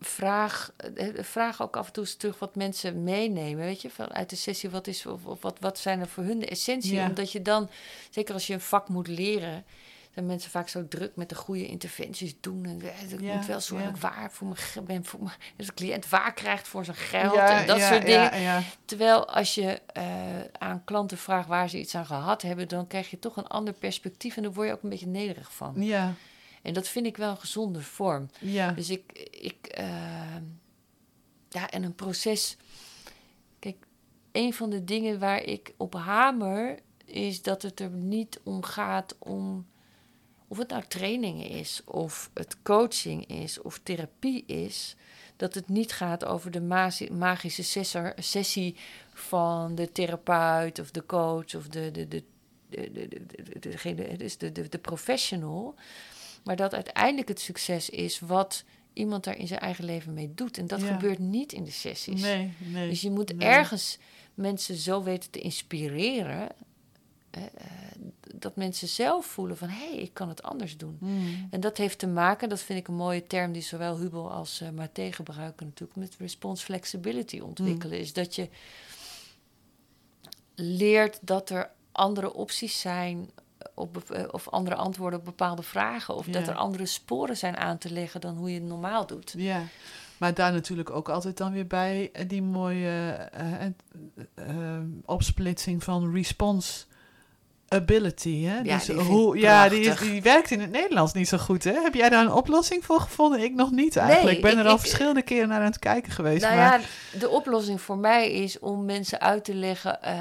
vraag, eh, vraag ook af en toe eens terug wat mensen meenemen, weet je, vanuit de sessie. Wat, is, of, of wat, wat zijn er voor hun de essentie? Ja. Omdat je dan, zeker als je een vak moet leren, zijn mensen vaak zo druk met de goede interventies doen. En eh, ik Ja, moet wel zorgen ja. waar voor mijn, ben, voor mijn de cliënt waar krijgt voor zijn geld en dat soort dingen. Terwijl als je eh, aan klanten vraagt waar ze iets aan gehad hebben, dan krijg je toch een ander perspectief en daar word je ook een beetje nederig van. ja, En dat vind ik wel een gezonde vorm. ja. Dus ik, ik eh, ja, en een proces. Kijk, een van de dingen waar ik op hamer is dat het er niet om gaat om of het nou trainingen is, of het coaching is, of therapie is. Dat het niet gaat over de magi- magische sessie van de therapeut of de coach of de, de, de, de, de, de, de- dus de, de, de professional. Maar dat uiteindelijk het succes is wat iemand daar in zijn eigen leven mee doet. En dat Ja. gebeurt niet in de sessies. Nee, nee. Dus je moet nee. ergens mensen zo weten te inspireren. eh, dat mensen zelf voelen van hé, hey, ik kan het anders doen. Hmm. En dat heeft te maken, dat vind ik een mooie term die zowel Hubel als uh, gebruiken natuurlijk, met response flexibility ontwikkelen. Is dat je leert dat er andere opties zijn op, eh, of andere antwoorden op bepaalde vragen. Of dat er andere sporen zijn aan te leggen dan hoe je het normaal doet. Ja, maar daar natuurlijk ook altijd dan weer bij eh, die mooie eh, opsplitsing van response ability. Hè? Ja, dus die hoe, ja, die, is, die werkt in het Nederlands niet zo goed. Hè? Heb jij daar een oplossing voor gevonden? Ik nog niet eigenlijk. Nee, ik ben ik- er al ik- verschillende keren naar aan het kijken geweest. Nou maar, ja, de oplossing voor mij is om mensen uit te leggen eh,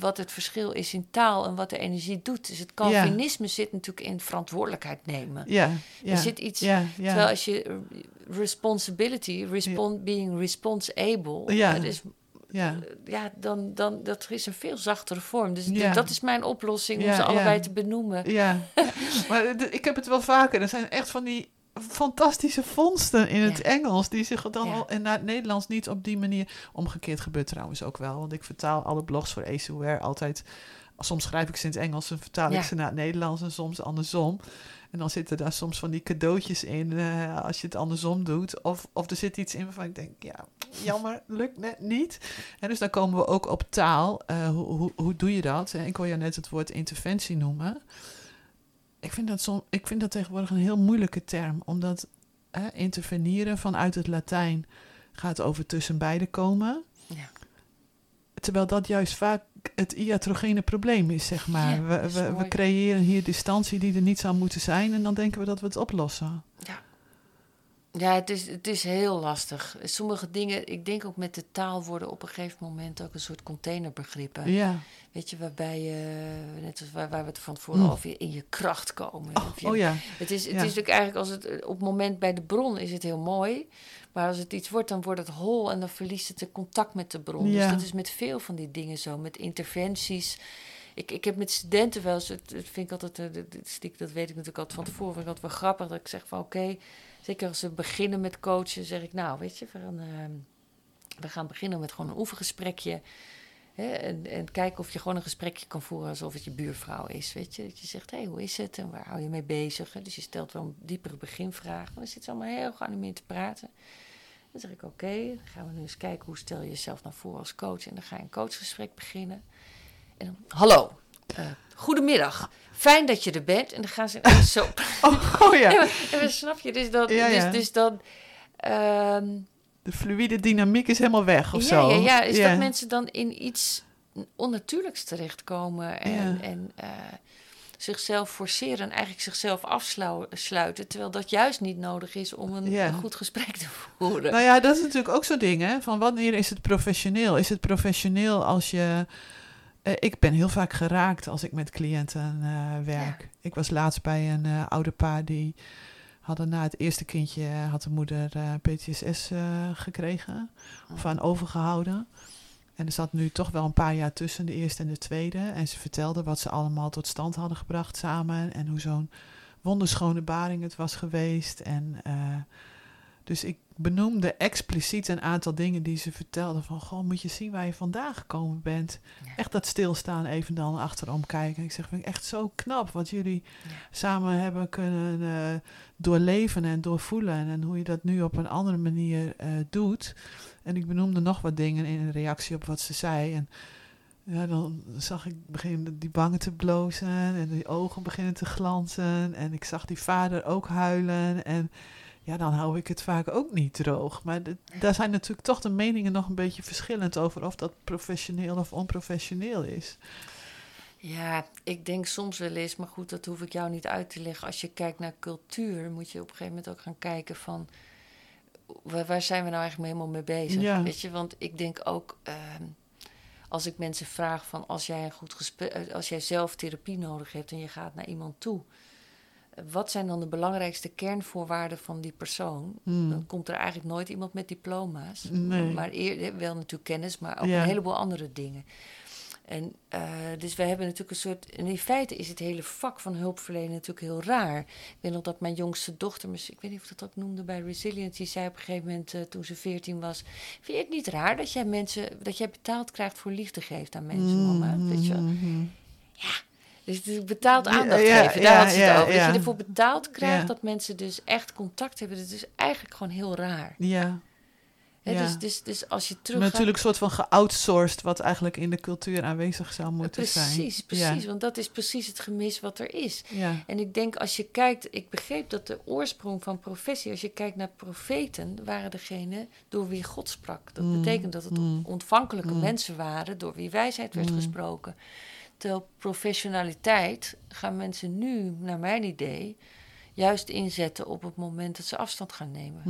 wat het verschil is in taal en wat de energie doet. Dus het Calvinisme zit natuurlijk in verantwoordelijkheid nemen. ja, ja, Er zit iets. ja, ja. Terwijl als je responsibility, respon being responsible, Ja. dat is, ja. eh, ja, dan, dan dat is een veel zachtere vorm. Dus Ja. dat is mijn oplossing om ze allebei te benoemen. Ja, maar de- ik heb het wel vaker. Er zijn echt van die fantastische vondsten in het Ja. Engels... die zich dan Ja. al en naar het Nederlands niet op die manier... Omgekeerd gebeurt trouwens ook wel. Want ik vertaal alle blogs voor ACWare altijd... Soms schrijf ik ze in het Engels en vertaal Ja. ik ze naar het Nederlands... en soms andersom. En dan zitten daar soms van die cadeautjes in eh, als je het andersom doet. Of, of er zit iets in waarvan ik denk, ja, jammer, lukt net niet. En dus dan komen we ook op taal. Eh, hoe, hoe, hoe doe je dat? En ik hoor je net het woord interventie noemen. Ik vind dat, som, ik vind dat tegenwoordig een heel moeilijke term. Omdat eh, interveneren vanuit het Latijn gaat over tussen beiden komen. Ja. terwijl dat juist vaak het iatrogene probleem is, zeg maar. Ja, we, we, creëren hier distantie die er niet zou moeten zijn en dan denken we dat we het oplossen. Ja, het is, het is heel lastig. Sommige dingen, ik denk ook met de taal worden op een gegeven moment ook een soort containerbegrippen. Ja. Weet je, waarbij je, net als waar, waar we het van tevoren Mm. over in je kracht komen. Of je- Oh ja. Het is, het Ja. is natuurlijk eigenlijk als het eh, op het moment bij de bron is het heel mooi. Maar als het iets wordt, dan wordt het hol en dan verliest het de contact met de bron. Ja. Dus dat is met veel van die dingen zo, met interventies. Ik, ik heb met studenten wel eens, het, het vind ik altijd, eh, dat- dat stiek- dat weet ik natuurlijk altijd van tevoren, vind ik altijd wel grappig dat ik zeg van oké, zeker als ze beginnen met coachen, zeg ik nou weet je, we gaan, ehm, we gaan beginnen met gewoon een oefengesprekje. Hè, en, en kijken of je gewoon een gesprekje kan voeren alsof het je buurvrouw is. Weet je? Dat je zegt, hé, hey, hoe is het en waar hou je mee bezig? Hè? Dus je stelt wel een diepere beginvraag. Maar dan zit ze allemaal heel geanimeerd te praten. Dan zeg ik, oké, dan gaan we nu eens kijken hoe stel je jezelf nou voor als coach. En dan ga je een coachgesprek beginnen. En dan, hallo, eh, goedemiddag. Fijn dat je er bent. En dan gaan ze zo. Oh, oh Ja. En dan snap je, dus, dat, Ja, ja. dus, dus dan... ehm, De fluïde dynamiek is helemaal weg of ja, zo. Ja, ja, is dat mensen dan in iets onnatuurlijks terechtkomen en, Ja. en eh, zichzelf forceren en eigenlijk zichzelf afsluiten, terwijl dat juist niet nodig is om een, goed gesprek te voeren. Nou ja, dat is natuurlijk ook zo'n ding, hè? Van wanneer is het professioneel? Is het professioneel als je. eh, ik ben heel vaak geraakt als ik met cliënten eh, werk. Ik was laatst bij een eh oude paar die hadden na het eerste kindje had de moeder PTSS gekregen of aan overgehouden. En er zat nu toch wel een paar jaar tussen de eerste en de tweede. En ze vertelde wat ze allemaal tot stand hadden gebracht samen. En hoe zo'n wonderschone baring het was geweest. En eh, dus ik benoemde expliciet een aantal dingen die ze vertelde. Van, goh, moet je zien waar je vandaan gekomen bent. Ja. Echt dat stilstaan, even dan achterom kijken. Ik zeg, vind ik echt zo knap wat jullie Ja. samen hebben kunnen eh, doorleven en doorvoelen. En hoe je dat nu op een andere manier eh, doet. En ik benoemde nog wat dingen in reactie op wat ze zei. En ja, dan zag ik beginnen die bangen te blozen en die ogen beginnen te glanzen. En ik zag die vader ook huilen. En ja, dan hou ik het vaak ook niet droog. Maar daar zijn natuurlijk toch de meningen nog een beetje verschillend over of dat professioneel of onprofessioneel is. Ja, ik denk soms wel eens, maar goed, dat hoef ik jou niet uit te leggen. Als je kijkt naar cultuur, moet je op een gegeven moment ook gaan kijken van... Waar, waar zijn we nou eigenlijk helemaal mee bezig? Ja. Weet je, want ik denk ook... ehm, als ik mensen vraag van als jij een goed gesprek, eh, als jij zelf therapie nodig hebt en je gaat naar iemand toe, wat zijn dan de belangrijkste kernvoorwaarden van die persoon? Hmm. Dan komt er eigenlijk nooit iemand met diploma's, Nee. maar eer, wel natuurlijk kennis, maar ook Ja. een heleboel andere dingen. En eh, dus wij hebben natuurlijk een soort. En in feite is het hele vak van hulpverlenen natuurlijk heel raar. Ik weet nog dat mijn jongste dochter, misschien- ik weet niet of ik dat ook noemde bij Resilience, die zei op een gegeven moment eh, toen ze 14 was: Vind je het niet raar dat jij mensen, dat jij betaald krijgt voor liefde geeft aan mensen, mama? Weet je wel? Mhm. Dus het betaald aandacht Ja, geven, ja, daar had ze het ja, over. ja. Dat je ervoor betaald krijgt Ja. dat mensen dus echt contact hebben. Dat is eigenlijk gewoon heel raar. Ja, Ja. dus, dus, dus als je terug natuurlijk een soort van geoutsourced wat eigenlijk in de cultuur aanwezig zou moeten zijn. Precies, precies. Want dat is precies het gemis wat er is. Ja. En ik denk als je kijkt, ik begreep dat de oorsprong van professie, als je kijkt naar profeten, waren degene door wie God sprak. Dat Mm, betekent dat het mm. ontvankelijke Mm. mensen waren door wie wijsheid werd gesproken. Terwijl professionaliteit gaan mensen nu, naar mijn idee, juist inzetten op het moment dat ze afstand gaan nemen.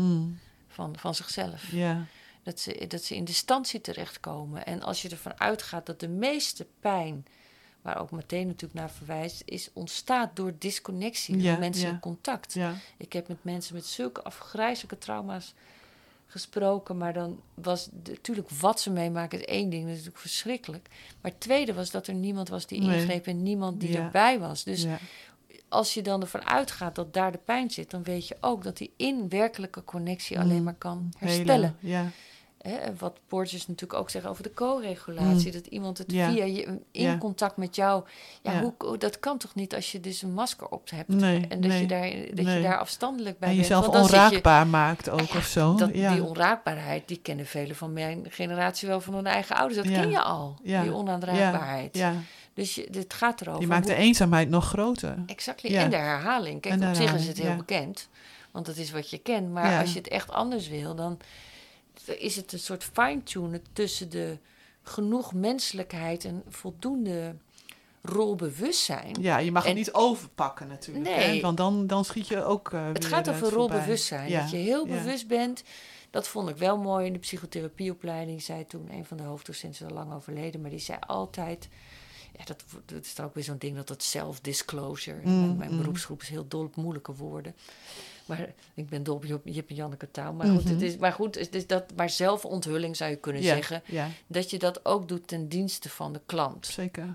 Van, van zichzelf. Ja. Dat ze, dat ze in distantie terechtkomen. En als je ervan uitgaat dat de meeste pijn, waar ook meteen natuurlijk naar verwijst, is ontstaat door disconnectie Ja, menselijk ja. contact. Ja. Ik heb met mensen met zulke afgrijzelijke trauma's gesproken, maar dan was de- natuurlijk wat ze meemaken is één ding, dat is natuurlijk verschrikkelijk. Maar het tweede was dat er niemand was die Nee. ingreep en niemand die erbij was. Dus ja. Als je dan ervan uitgaat dat daar de pijn zit, dan weet je ook dat die in werkelijke connectie alleen Mm. maar kan Hele- herstellen. Ja. Hè, en wat Borges natuurlijk ook zegt over de co-regulatie. Dat iemand het Mm. Ja. via je in Ja. contact met jou. Ja, Ja. Hoe, dat kan toch niet als je dus een masker op hebt. Nee, en dat, nee, je, daar, dat nee. je daar afstandelijk bij En bent. jezelf Want dan zit je- onraakbaar maakt ook Ja, of zo. dat, ja. Die onraakbaarheid, die kennen velen van mijn generatie wel van hun eigen ouders. Dat ken je al, die onaanraakbaarheid. ja. Dus je, dit gaat erover. Die maakt de eenzaamheid nog groter. Exact. Ja. En de herhaling. Kijk, de op zich is het heel ja. bekend. Want dat is wat je kent. Maar Ja. als je het echt anders wil, dan is het een soort fine-tunen tussen de genoeg menselijkheid en voldoende rolbewustzijn. Ja, je mag En- het niet overpakken natuurlijk. Nee. Hè? Want dan, dan schiet je ook eh, Het gaat over rolbewustzijn. Dat je heel bewust bent. Dat vond ik wel mooi in de psychotherapieopleiding. Zei toen een van de hoofddocenten al lang overleden. Maar die zei altijd... Ja, dat, dat is dan ook weer zo'n ding dat dat self-disclosure... Mm, mijn, mijn mm. beroepsgroep is heel dol op moeilijke woorden. Maar ik ben dol op Jip en Janneke taal. Maar goed, Mhm. het is, maar goed het is dat, maar zelfonthulling zou je kunnen ja, zeggen. Ja, Dat je dat ook doet ten dienste van de klant. zeker.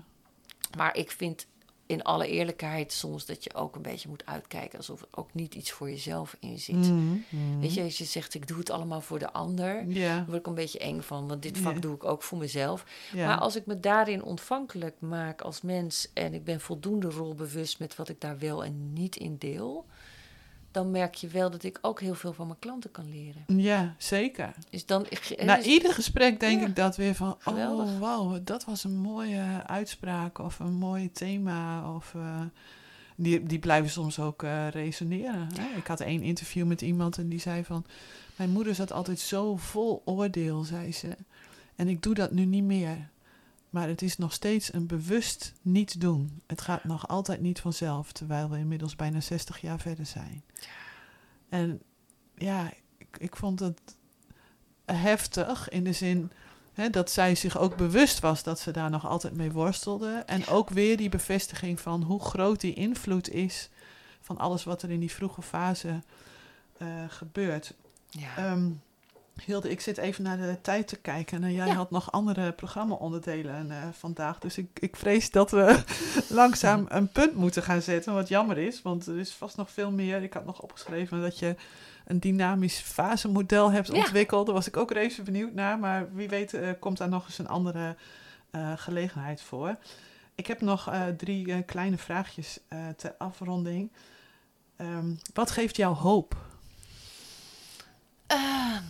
Maar ik vind in alle eerlijkheid soms dat je ook een beetje moet uitkijken alsof er ook niet iets voor jezelf in zit. Mhm, mhm. Weet je, als je zegt ik doe het allemaal voor de ander, daar word ik een beetje eng van, want dit vak doe ik ook voor mezelf. Maar als ik me daarin ontvankelijk maak als mens en ik ben voldoende rolbewust met wat ik daar wel en niet in deel, dan merk je wel dat ik ook heel veel van mijn klanten kan leren. ja, zeker. Dus dan, Na dus- ieder gesprek denk Ja. ik dat weer van... Geweldig. Oh, wauw, dat was een mooie uitspraak of een mooi thema. Of, eh, die, die blijven soms ook eh, resoneren. Hè? Ik had één interview met iemand en die zei van... Mijn moeder zat altijd zo vol oordeel, zei ze. En ik doe dat nu niet meer. Maar het is nog steeds een bewust niet doen. Het gaat nog altijd niet vanzelf, terwijl we inmiddels bijna 60 jaar verder zijn. En ja, ik, ik vond het heftig in de zin hè, dat zij zich ook bewust was dat ze daar nog altijd mee worstelde. En ook weer die bevestiging van hoe groot die invloed is van alles wat er in die vroege fase eh, gebeurt. ja. Ehm, Hilde, ik zit even naar de tijd te kijken. En jij Ja. had nog andere programma-onderdelen eh, vandaag. Dus ik, ik vrees dat we langzaam een punt moeten gaan zetten. Wat jammer is, want er is vast nog veel meer. Ik had nog opgeschreven dat je een dynamisch fasemodel hebt Ja. ontwikkeld. Daar was ik ook even benieuwd naar. Maar wie weet eh, komt daar nog eens een andere eh, gelegenheid voor. Ik heb nog eh, drie eh, kleine vraagjes eh, ter afronding. Ehm, wat geeft jou hoop? Ehm,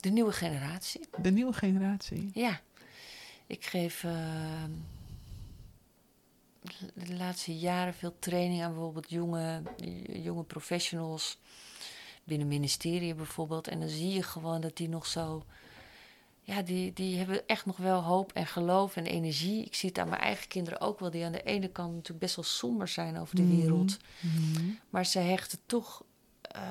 de nieuwe generatie. De nieuwe generatie. Ja, ik geef ehm, de laatste jaren veel training aan bijvoorbeeld jonge, jonge professionals. Binnen ministeriën bijvoorbeeld. En dan zie je gewoon dat die nog zo. Ja, die, die hebben echt nog wel hoop en geloof en energie. Ik zie het aan mijn eigen kinderen ook wel, die aan de ene kant natuurlijk best wel somber zijn over de Mhm. wereld. Mhm. Maar ze hechten toch, eh,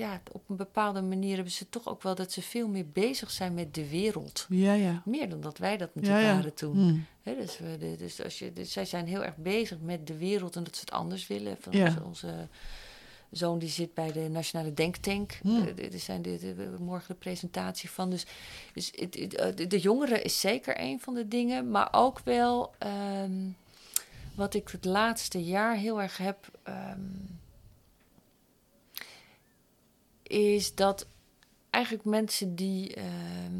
ja, op een bepaalde manier hebben ze toch ook wel dat ze veel meer bezig zijn met de wereld. Ja, ja. Meer dan dat wij dat natuurlijk ja. waren toen. Mm. Dus we, dus als je, dus zij zijn heel erg bezig met de wereld en dat ze het anders willen. Van Ja. onze, onze zoon die zit bij de Nationale Denktank. Hmm. Eh, Dit zijn de, morgen de presentatie van. Dus, dus het, het, eh, de, de jongeren is zeker een van de dingen. Maar ook wel ehm, wat ik het laatste jaar heel erg heb... ehm, is dat eigenlijk mensen die, ehm,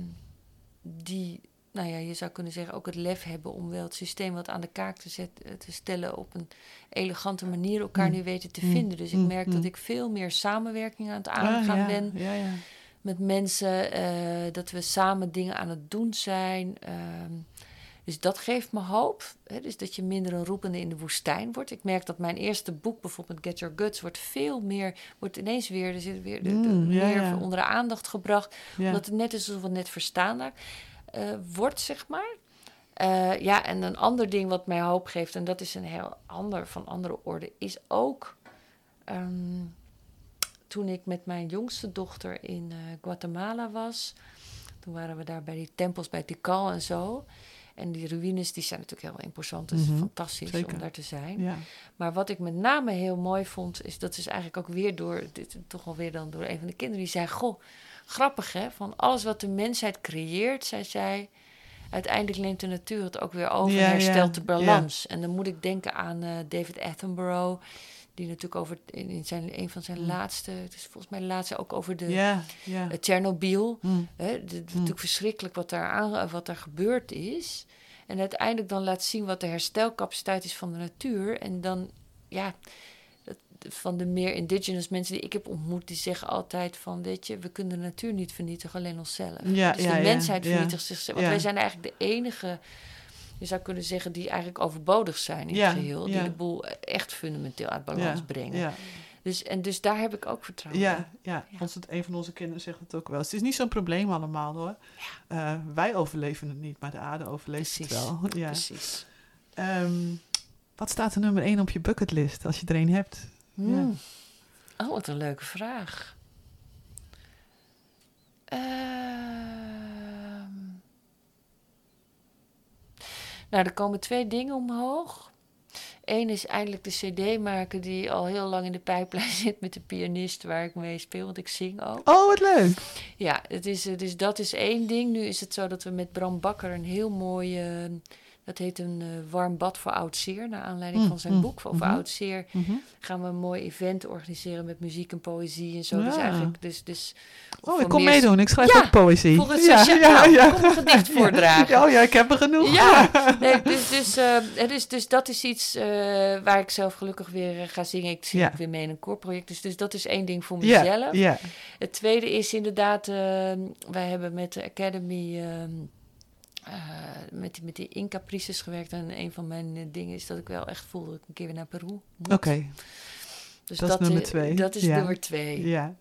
die, nou ja, je zou kunnen zeggen, ook het lef hebben om wel het systeem wat aan de kaak te, zetten, te stellen op een elegante manier elkaar Mm. nu weten te Mm. vinden. Dus ik Mm. merk Mm. dat ik veel meer samenwerking aan het Ah, aangaan ja. ben Ja, ja. met mensen, eh, dat we samen dingen aan het doen zijn. ehm, dus dat geeft me hoop. Hè? Dus dat je minder een roepende in de woestijn wordt. Ik merk dat mijn eerste boek, bijvoorbeeld Get Your Guts, wordt veel meer, wordt ineens weer, er zit weer de, de- Mm, ja, meer ja. onder de aandacht gebracht. Ja. Omdat het net is alsof het net verstaan eh, wordt, zeg maar. Eh, ja, en een ander ding wat mij hoop geeft, en dat is een heel ander van andere orde, is ook ehm, toen ik met mijn jongste dochter in eh, Guatemala was. Toen waren we daar bij die tempels bij Tikal en zo. En die ruïnes die zijn natuurlijk heel imposant. Het is Mhm, fantastisch zeker. om daar te zijn. ja. Maar wat ik met name heel mooi vond, is dat is eigenlijk ook weer door, dit, toch alweer dan door een van de kinderen, die zei: Goh, grappig hè, van alles wat de mensheid creëert, zei zij, uiteindelijk neemt de natuur het ook weer over Ja, en herstelt ja, de balans. En dan moet ik denken aan eh, David Attenborough, die natuurlijk over in, zijn, een van zijn Mm. laatste, het is volgens mij laatste ook over de Ja, ja. eh, Tsjernobyl. Mm. Het is natuurlijk verschrikkelijk wat daar, aan, wat daar gebeurd is. En uiteindelijk dan laat zien wat de herstelcapaciteit is van de natuur. En dan, ja, van de meer indigenous mensen die ik heb ontmoet, die zeggen altijd van, weet je, we kunnen de natuur niet vernietigen, alleen onszelf. Ja, dus ja, de mensheid ja. vernietigt zichzelf. Want wij zijn eigenlijk de enige, je zou kunnen zeggen, die eigenlijk overbodig zijn in Ja, het geheel. Die ja. de boel echt fundamenteel uit balans ja. brengen. Ja. Dus, en dus daar heb ik ook vertrouwen in. Ja, ja. Ons, een van onze kinderen zegt het ook wel. Het is niet zo'n probleem allemaal hoor. Eh, wij overleven het niet, maar de aarde overleeft Precies. het wel. Ja. Precies. Ehm, wat staat er nummer 1 op je bucketlist als je er een hebt? Hmm. Oh, wat een leuke vraag. Ehm. Nou, er komen twee dingen omhoog. Eén is eindelijk de CD maken die al heel lang in de pijplijn zit met de pianist waar ik mee speel, want ik zing ook. Oh, wat leuk. Ja, het is, dus dat is één ding. Nu is het zo dat we met Bram Bakker een heel mooi, eh, dat heet een eh, warm bad voor oud zeer, naar aanleiding Mm, van zijn mm, boek over mhm. oud zeer Mhm. gaan we een mooi event organiseren met muziek en poëzie en zo. Dus Ja. eigenlijk, dus, dus Oh, ik kom meer- meedoen. Ik schrijf Ja, ook poëzie. voor het sociaal- nou, kom een gedicht voordragen. Ja, oh ja, ik heb er genoeg. Ja, nee, dus, dus, het is, dus dat is iets eh, waar ik zelf gelukkig weer ga zingen. Ik zing Ja. ook weer mee in een koorproject. Dus, dus dat is één ding voor Ja, mezelf. ja. Het tweede is inderdaad, eh, wij hebben met de Academy ehm, eh, met, die, met die Inca-priesters gewerkt. En een van mijn eh, dingen is dat ik wel echt voel dat ik een keer weer naar Peru moet. Oké, dus dat is nummer eh, twee. Dat is Ja. nummer twee. ja.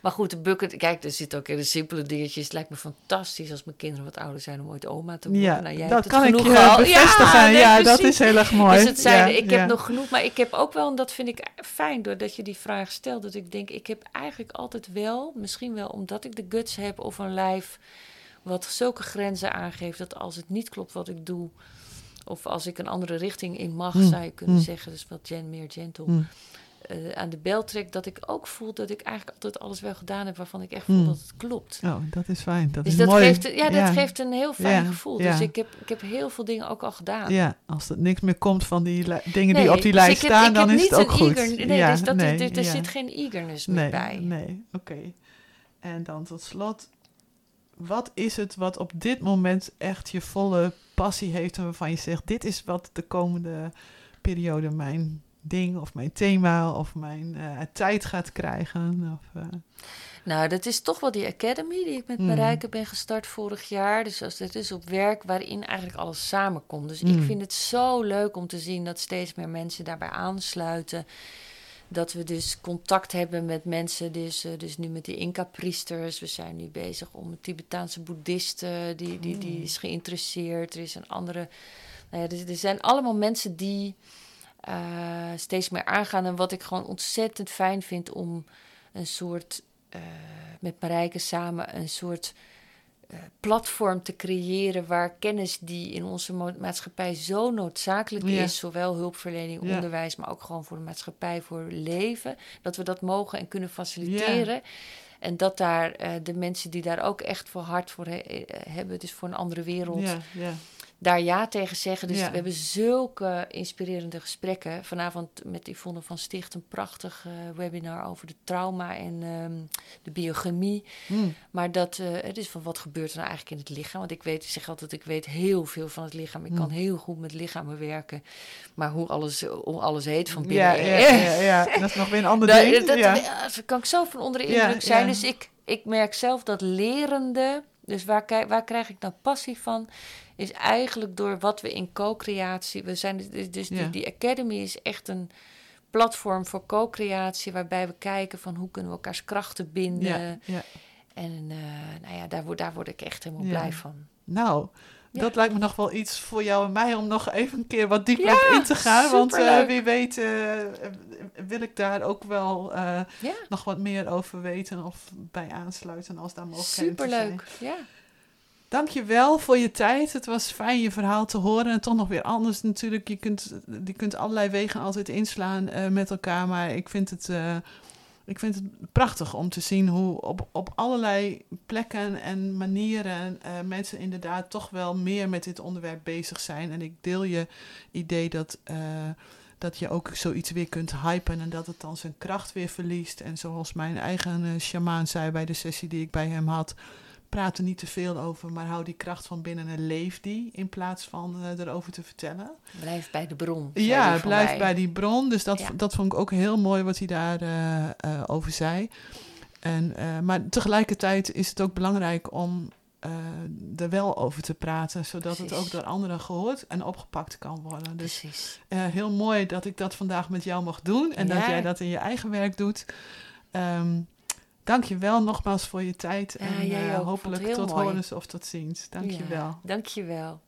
Maar goed, de bucket, kijk, er zit ook in de simpele dingetjes. Het lijkt me fantastisch als mijn kinderen wat ouder zijn om ooit oma te worden. Ja, Nou, jij dat kan ik je al. bevestigen. Ja, nee, dat is heel erg mooi. Dus het zijn, Ja, ik ja. heb nog genoeg, maar ik heb ook wel, en dat vind ik fijn doordat je die vraag stelt, dat ik denk, ik heb eigenlijk altijd wel, misschien wel omdat ik de guts heb of een lijf wat zulke grenzen aangeeft, dat als het niet klopt wat ik doe, of als ik een andere richting in mag, Mm, zou je kunnen mm. zeggen, dus wat gen, meer gentle, Mm. eh, aan de bel trek, dat ik ook voel dat ik eigenlijk altijd alles wel gedaan heb waarvan ik echt voel dat het klopt. Oh, dat is fijn. Dat dus is dat, mooi. geeft, ja, dat geeft een heel fijn Ja, gevoel. ja. Dus ik heb, ik heb heel veel dingen ook al gedaan. Ja, als er niks meer komt van die dingen Nee, die op die dus lijst heb- staan, dan is het ook goed. eager- nee, dus dat, nee, er, er zit geen eagerness meer nee, bij. Nee, oké. En dan tot slot, wat is het wat op dit moment echt je volle passie heeft en waarvan je zegt, dit is wat de komende periode mijn ding of mijn thema of mijn eh, tijd gaat krijgen? Of, eh, Nou, dat is toch wel die academy die ik met Mm. Marijke ben gestart vorig jaar. Dus als dit is op werk waarin eigenlijk alles samenkomt. Dus ik Mm. vind het zo leuk om te zien dat steeds meer mensen daarbij aansluiten. Dat we dus contact hebben met mensen, dus, eh, dus nu met die Inca-priesters. We zijn nu bezig om Tibetaanse boeddhisten, die, die, die Mm. is geïnteresseerd. Er is een andere... Nou ja, er, er zijn allemaal mensen die eh, steeds meer aangaan. En wat ik gewoon ontzettend fijn vind om een soort... eh, met Marijke samen een soort platform te creëren waar kennis die in onze maatschappij zo noodzakelijk Ja. is, zowel hulpverlening, Ja. onderwijs, maar ook gewoon voor de maatschappij, voor leven, dat we dat mogen en kunnen faciliteren. En dat daar eh, de mensen die daar ook echt voor hard voor he- eh, hebben, dus voor een andere wereld, ja, ja. Daar ja tegen zeggen. Dus Ja. we hebben zulke inspirerende gesprekken. Vanavond met Yvonne van Sticht een prachtig eh, webinar over de trauma en ehm, de biochemie. Mm. Maar dat, eh, het is van wat gebeurt er nou eigenlijk in het lichaam? Want ik weet, ik zeg altijd, ik weet heel veel van het lichaam. Ik Mm. kan heel goed met lichamen werken. Maar hoe alles, hoe alles heet van binnen. Ja, ja, ja, ja, dat is nog weer een ander ding. dat, ja, daar kan ik zo van onder de indruk zijn. Dus ik, ik merk zelf dat lerende, dus waar, waar krijg ik nou passie van, is eigenlijk door wat we in co-creatie, we zijn dus, dus Ja. die, die academy is echt een platform voor co-creatie, waarbij we kijken van hoe kunnen we elkaars krachten binden. ja, ja. En eh, nou ja, daar word, daar word ik echt helemaal blij van. Nou, Ja. dat lijkt me nog wel iets voor jou en mij om nog even een keer wat dieper Ja, op in te gaan. Want eh, wie weet eh, wil ik daar ook wel Ja, nog wat meer over weten of bij aansluiten als daar mogelijkheden te zijn. superleuk. Ja. Dank je wel voor je tijd. Het was fijn je verhaal te horen. En toch nog weer anders natuurlijk. Je kunt, je kunt allerlei wegen altijd inslaan eh, met elkaar. Maar ik vind het, eh, ik vind het prachtig om te zien hoe op, op allerlei plekken en manieren eh, mensen inderdaad toch wel meer met dit onderwerp bezig zijn. En ik deel je idee dat, dat je ook zoiets weer kunt hypen en dat het dan zijn kracht weer verliest. En zoals mijn eigen shamaan zei bij de sessie die ik bij hem had praat er niet te veel over, maar hou die kracht van binnen en leef die in plaats van eh, erover te vertellen. Blijf bij de bron. Ja, blijf mij. bij die bron. Dus dat, Ja. dat vond ik ook heel mooi wat hij daarover over zei. En, eh, maar tegelijkertijd is het ook belangrijk om eh, er wel over te praten, zodat het ook door anderen gehoord en opgepakt kan worden. Dus Precies. eh, heel mooi dat ik dat vandaag met jou mag doen en dat jij dat in je eigen werk doet. Ehm Dank je wel nogmaals voor je tijd Ja, en jij eh, hopelijk tot mooi. horens of tot ziens. Dank je wel. Ja, dank je wel.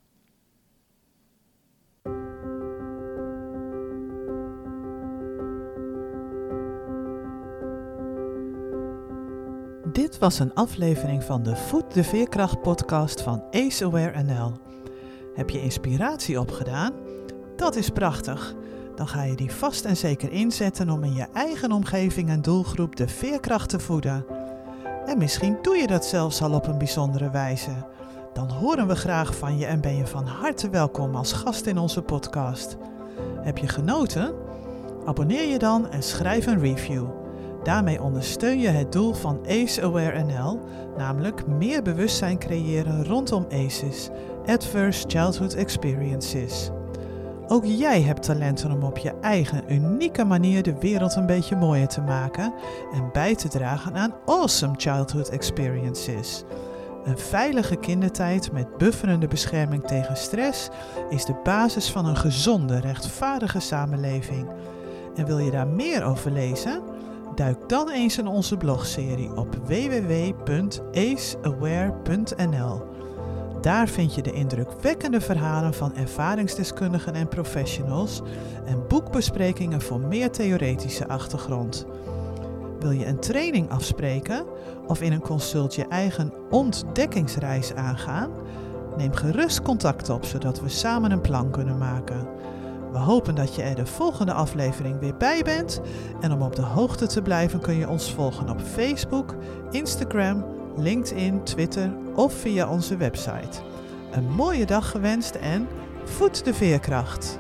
Dit was een aflevering van de Voed de Veerkracht podcast van Ace Aware NL. Heb je inspiratie opgedaan? Dat is prachtig. Dan ga je die vast en zeker inzetten om in je eigen omgeving en doelgroep de veerkracht te voeden. En misschien doe je dat zelfs al op een bijzondere wijze. Dan horen we graag van je en ben je van harte welkom als gast in onze podcast. Heb je genoten? Abonneer je dan en schrijf een review. Daarmee ondersteun je het doel van ACE Aware NL, namelijk meer bewustzijn creëren rondom ACEs, Adverse Childhood Experiences. Ook jij hebt talenten om op je eigen unieke manier de wereld een beetje mooier te maken en bij te dragen aan awesome childhood experiences. Een veilige kindertijd met bufferende bescherming tegen stress is de basis van een gezonde, rechtvaardige samenleving. En wil je daar meer over lezen? Duik dan eens in onze blogserie op www.aceaware.nl. Daar vind je de indrukwekkende verhalen van ervaringsdeskundigen en professionals en boekbesprekingen voor meer theoretische achtergrond. Wil je een training afspreken of in een consult je eigen ontdekkingsreis aangaan? Neem gerust contact op zodat we samen een plan kunnen maken. We hopen dat je er de volgende aflevering weer bij bent. En om op de hoogte te blijven kun je ons volgen op Facebook, Instagram, LinkedIn, Twitter of via onze website. Een mooie dag gewenst en voed de veerkracht!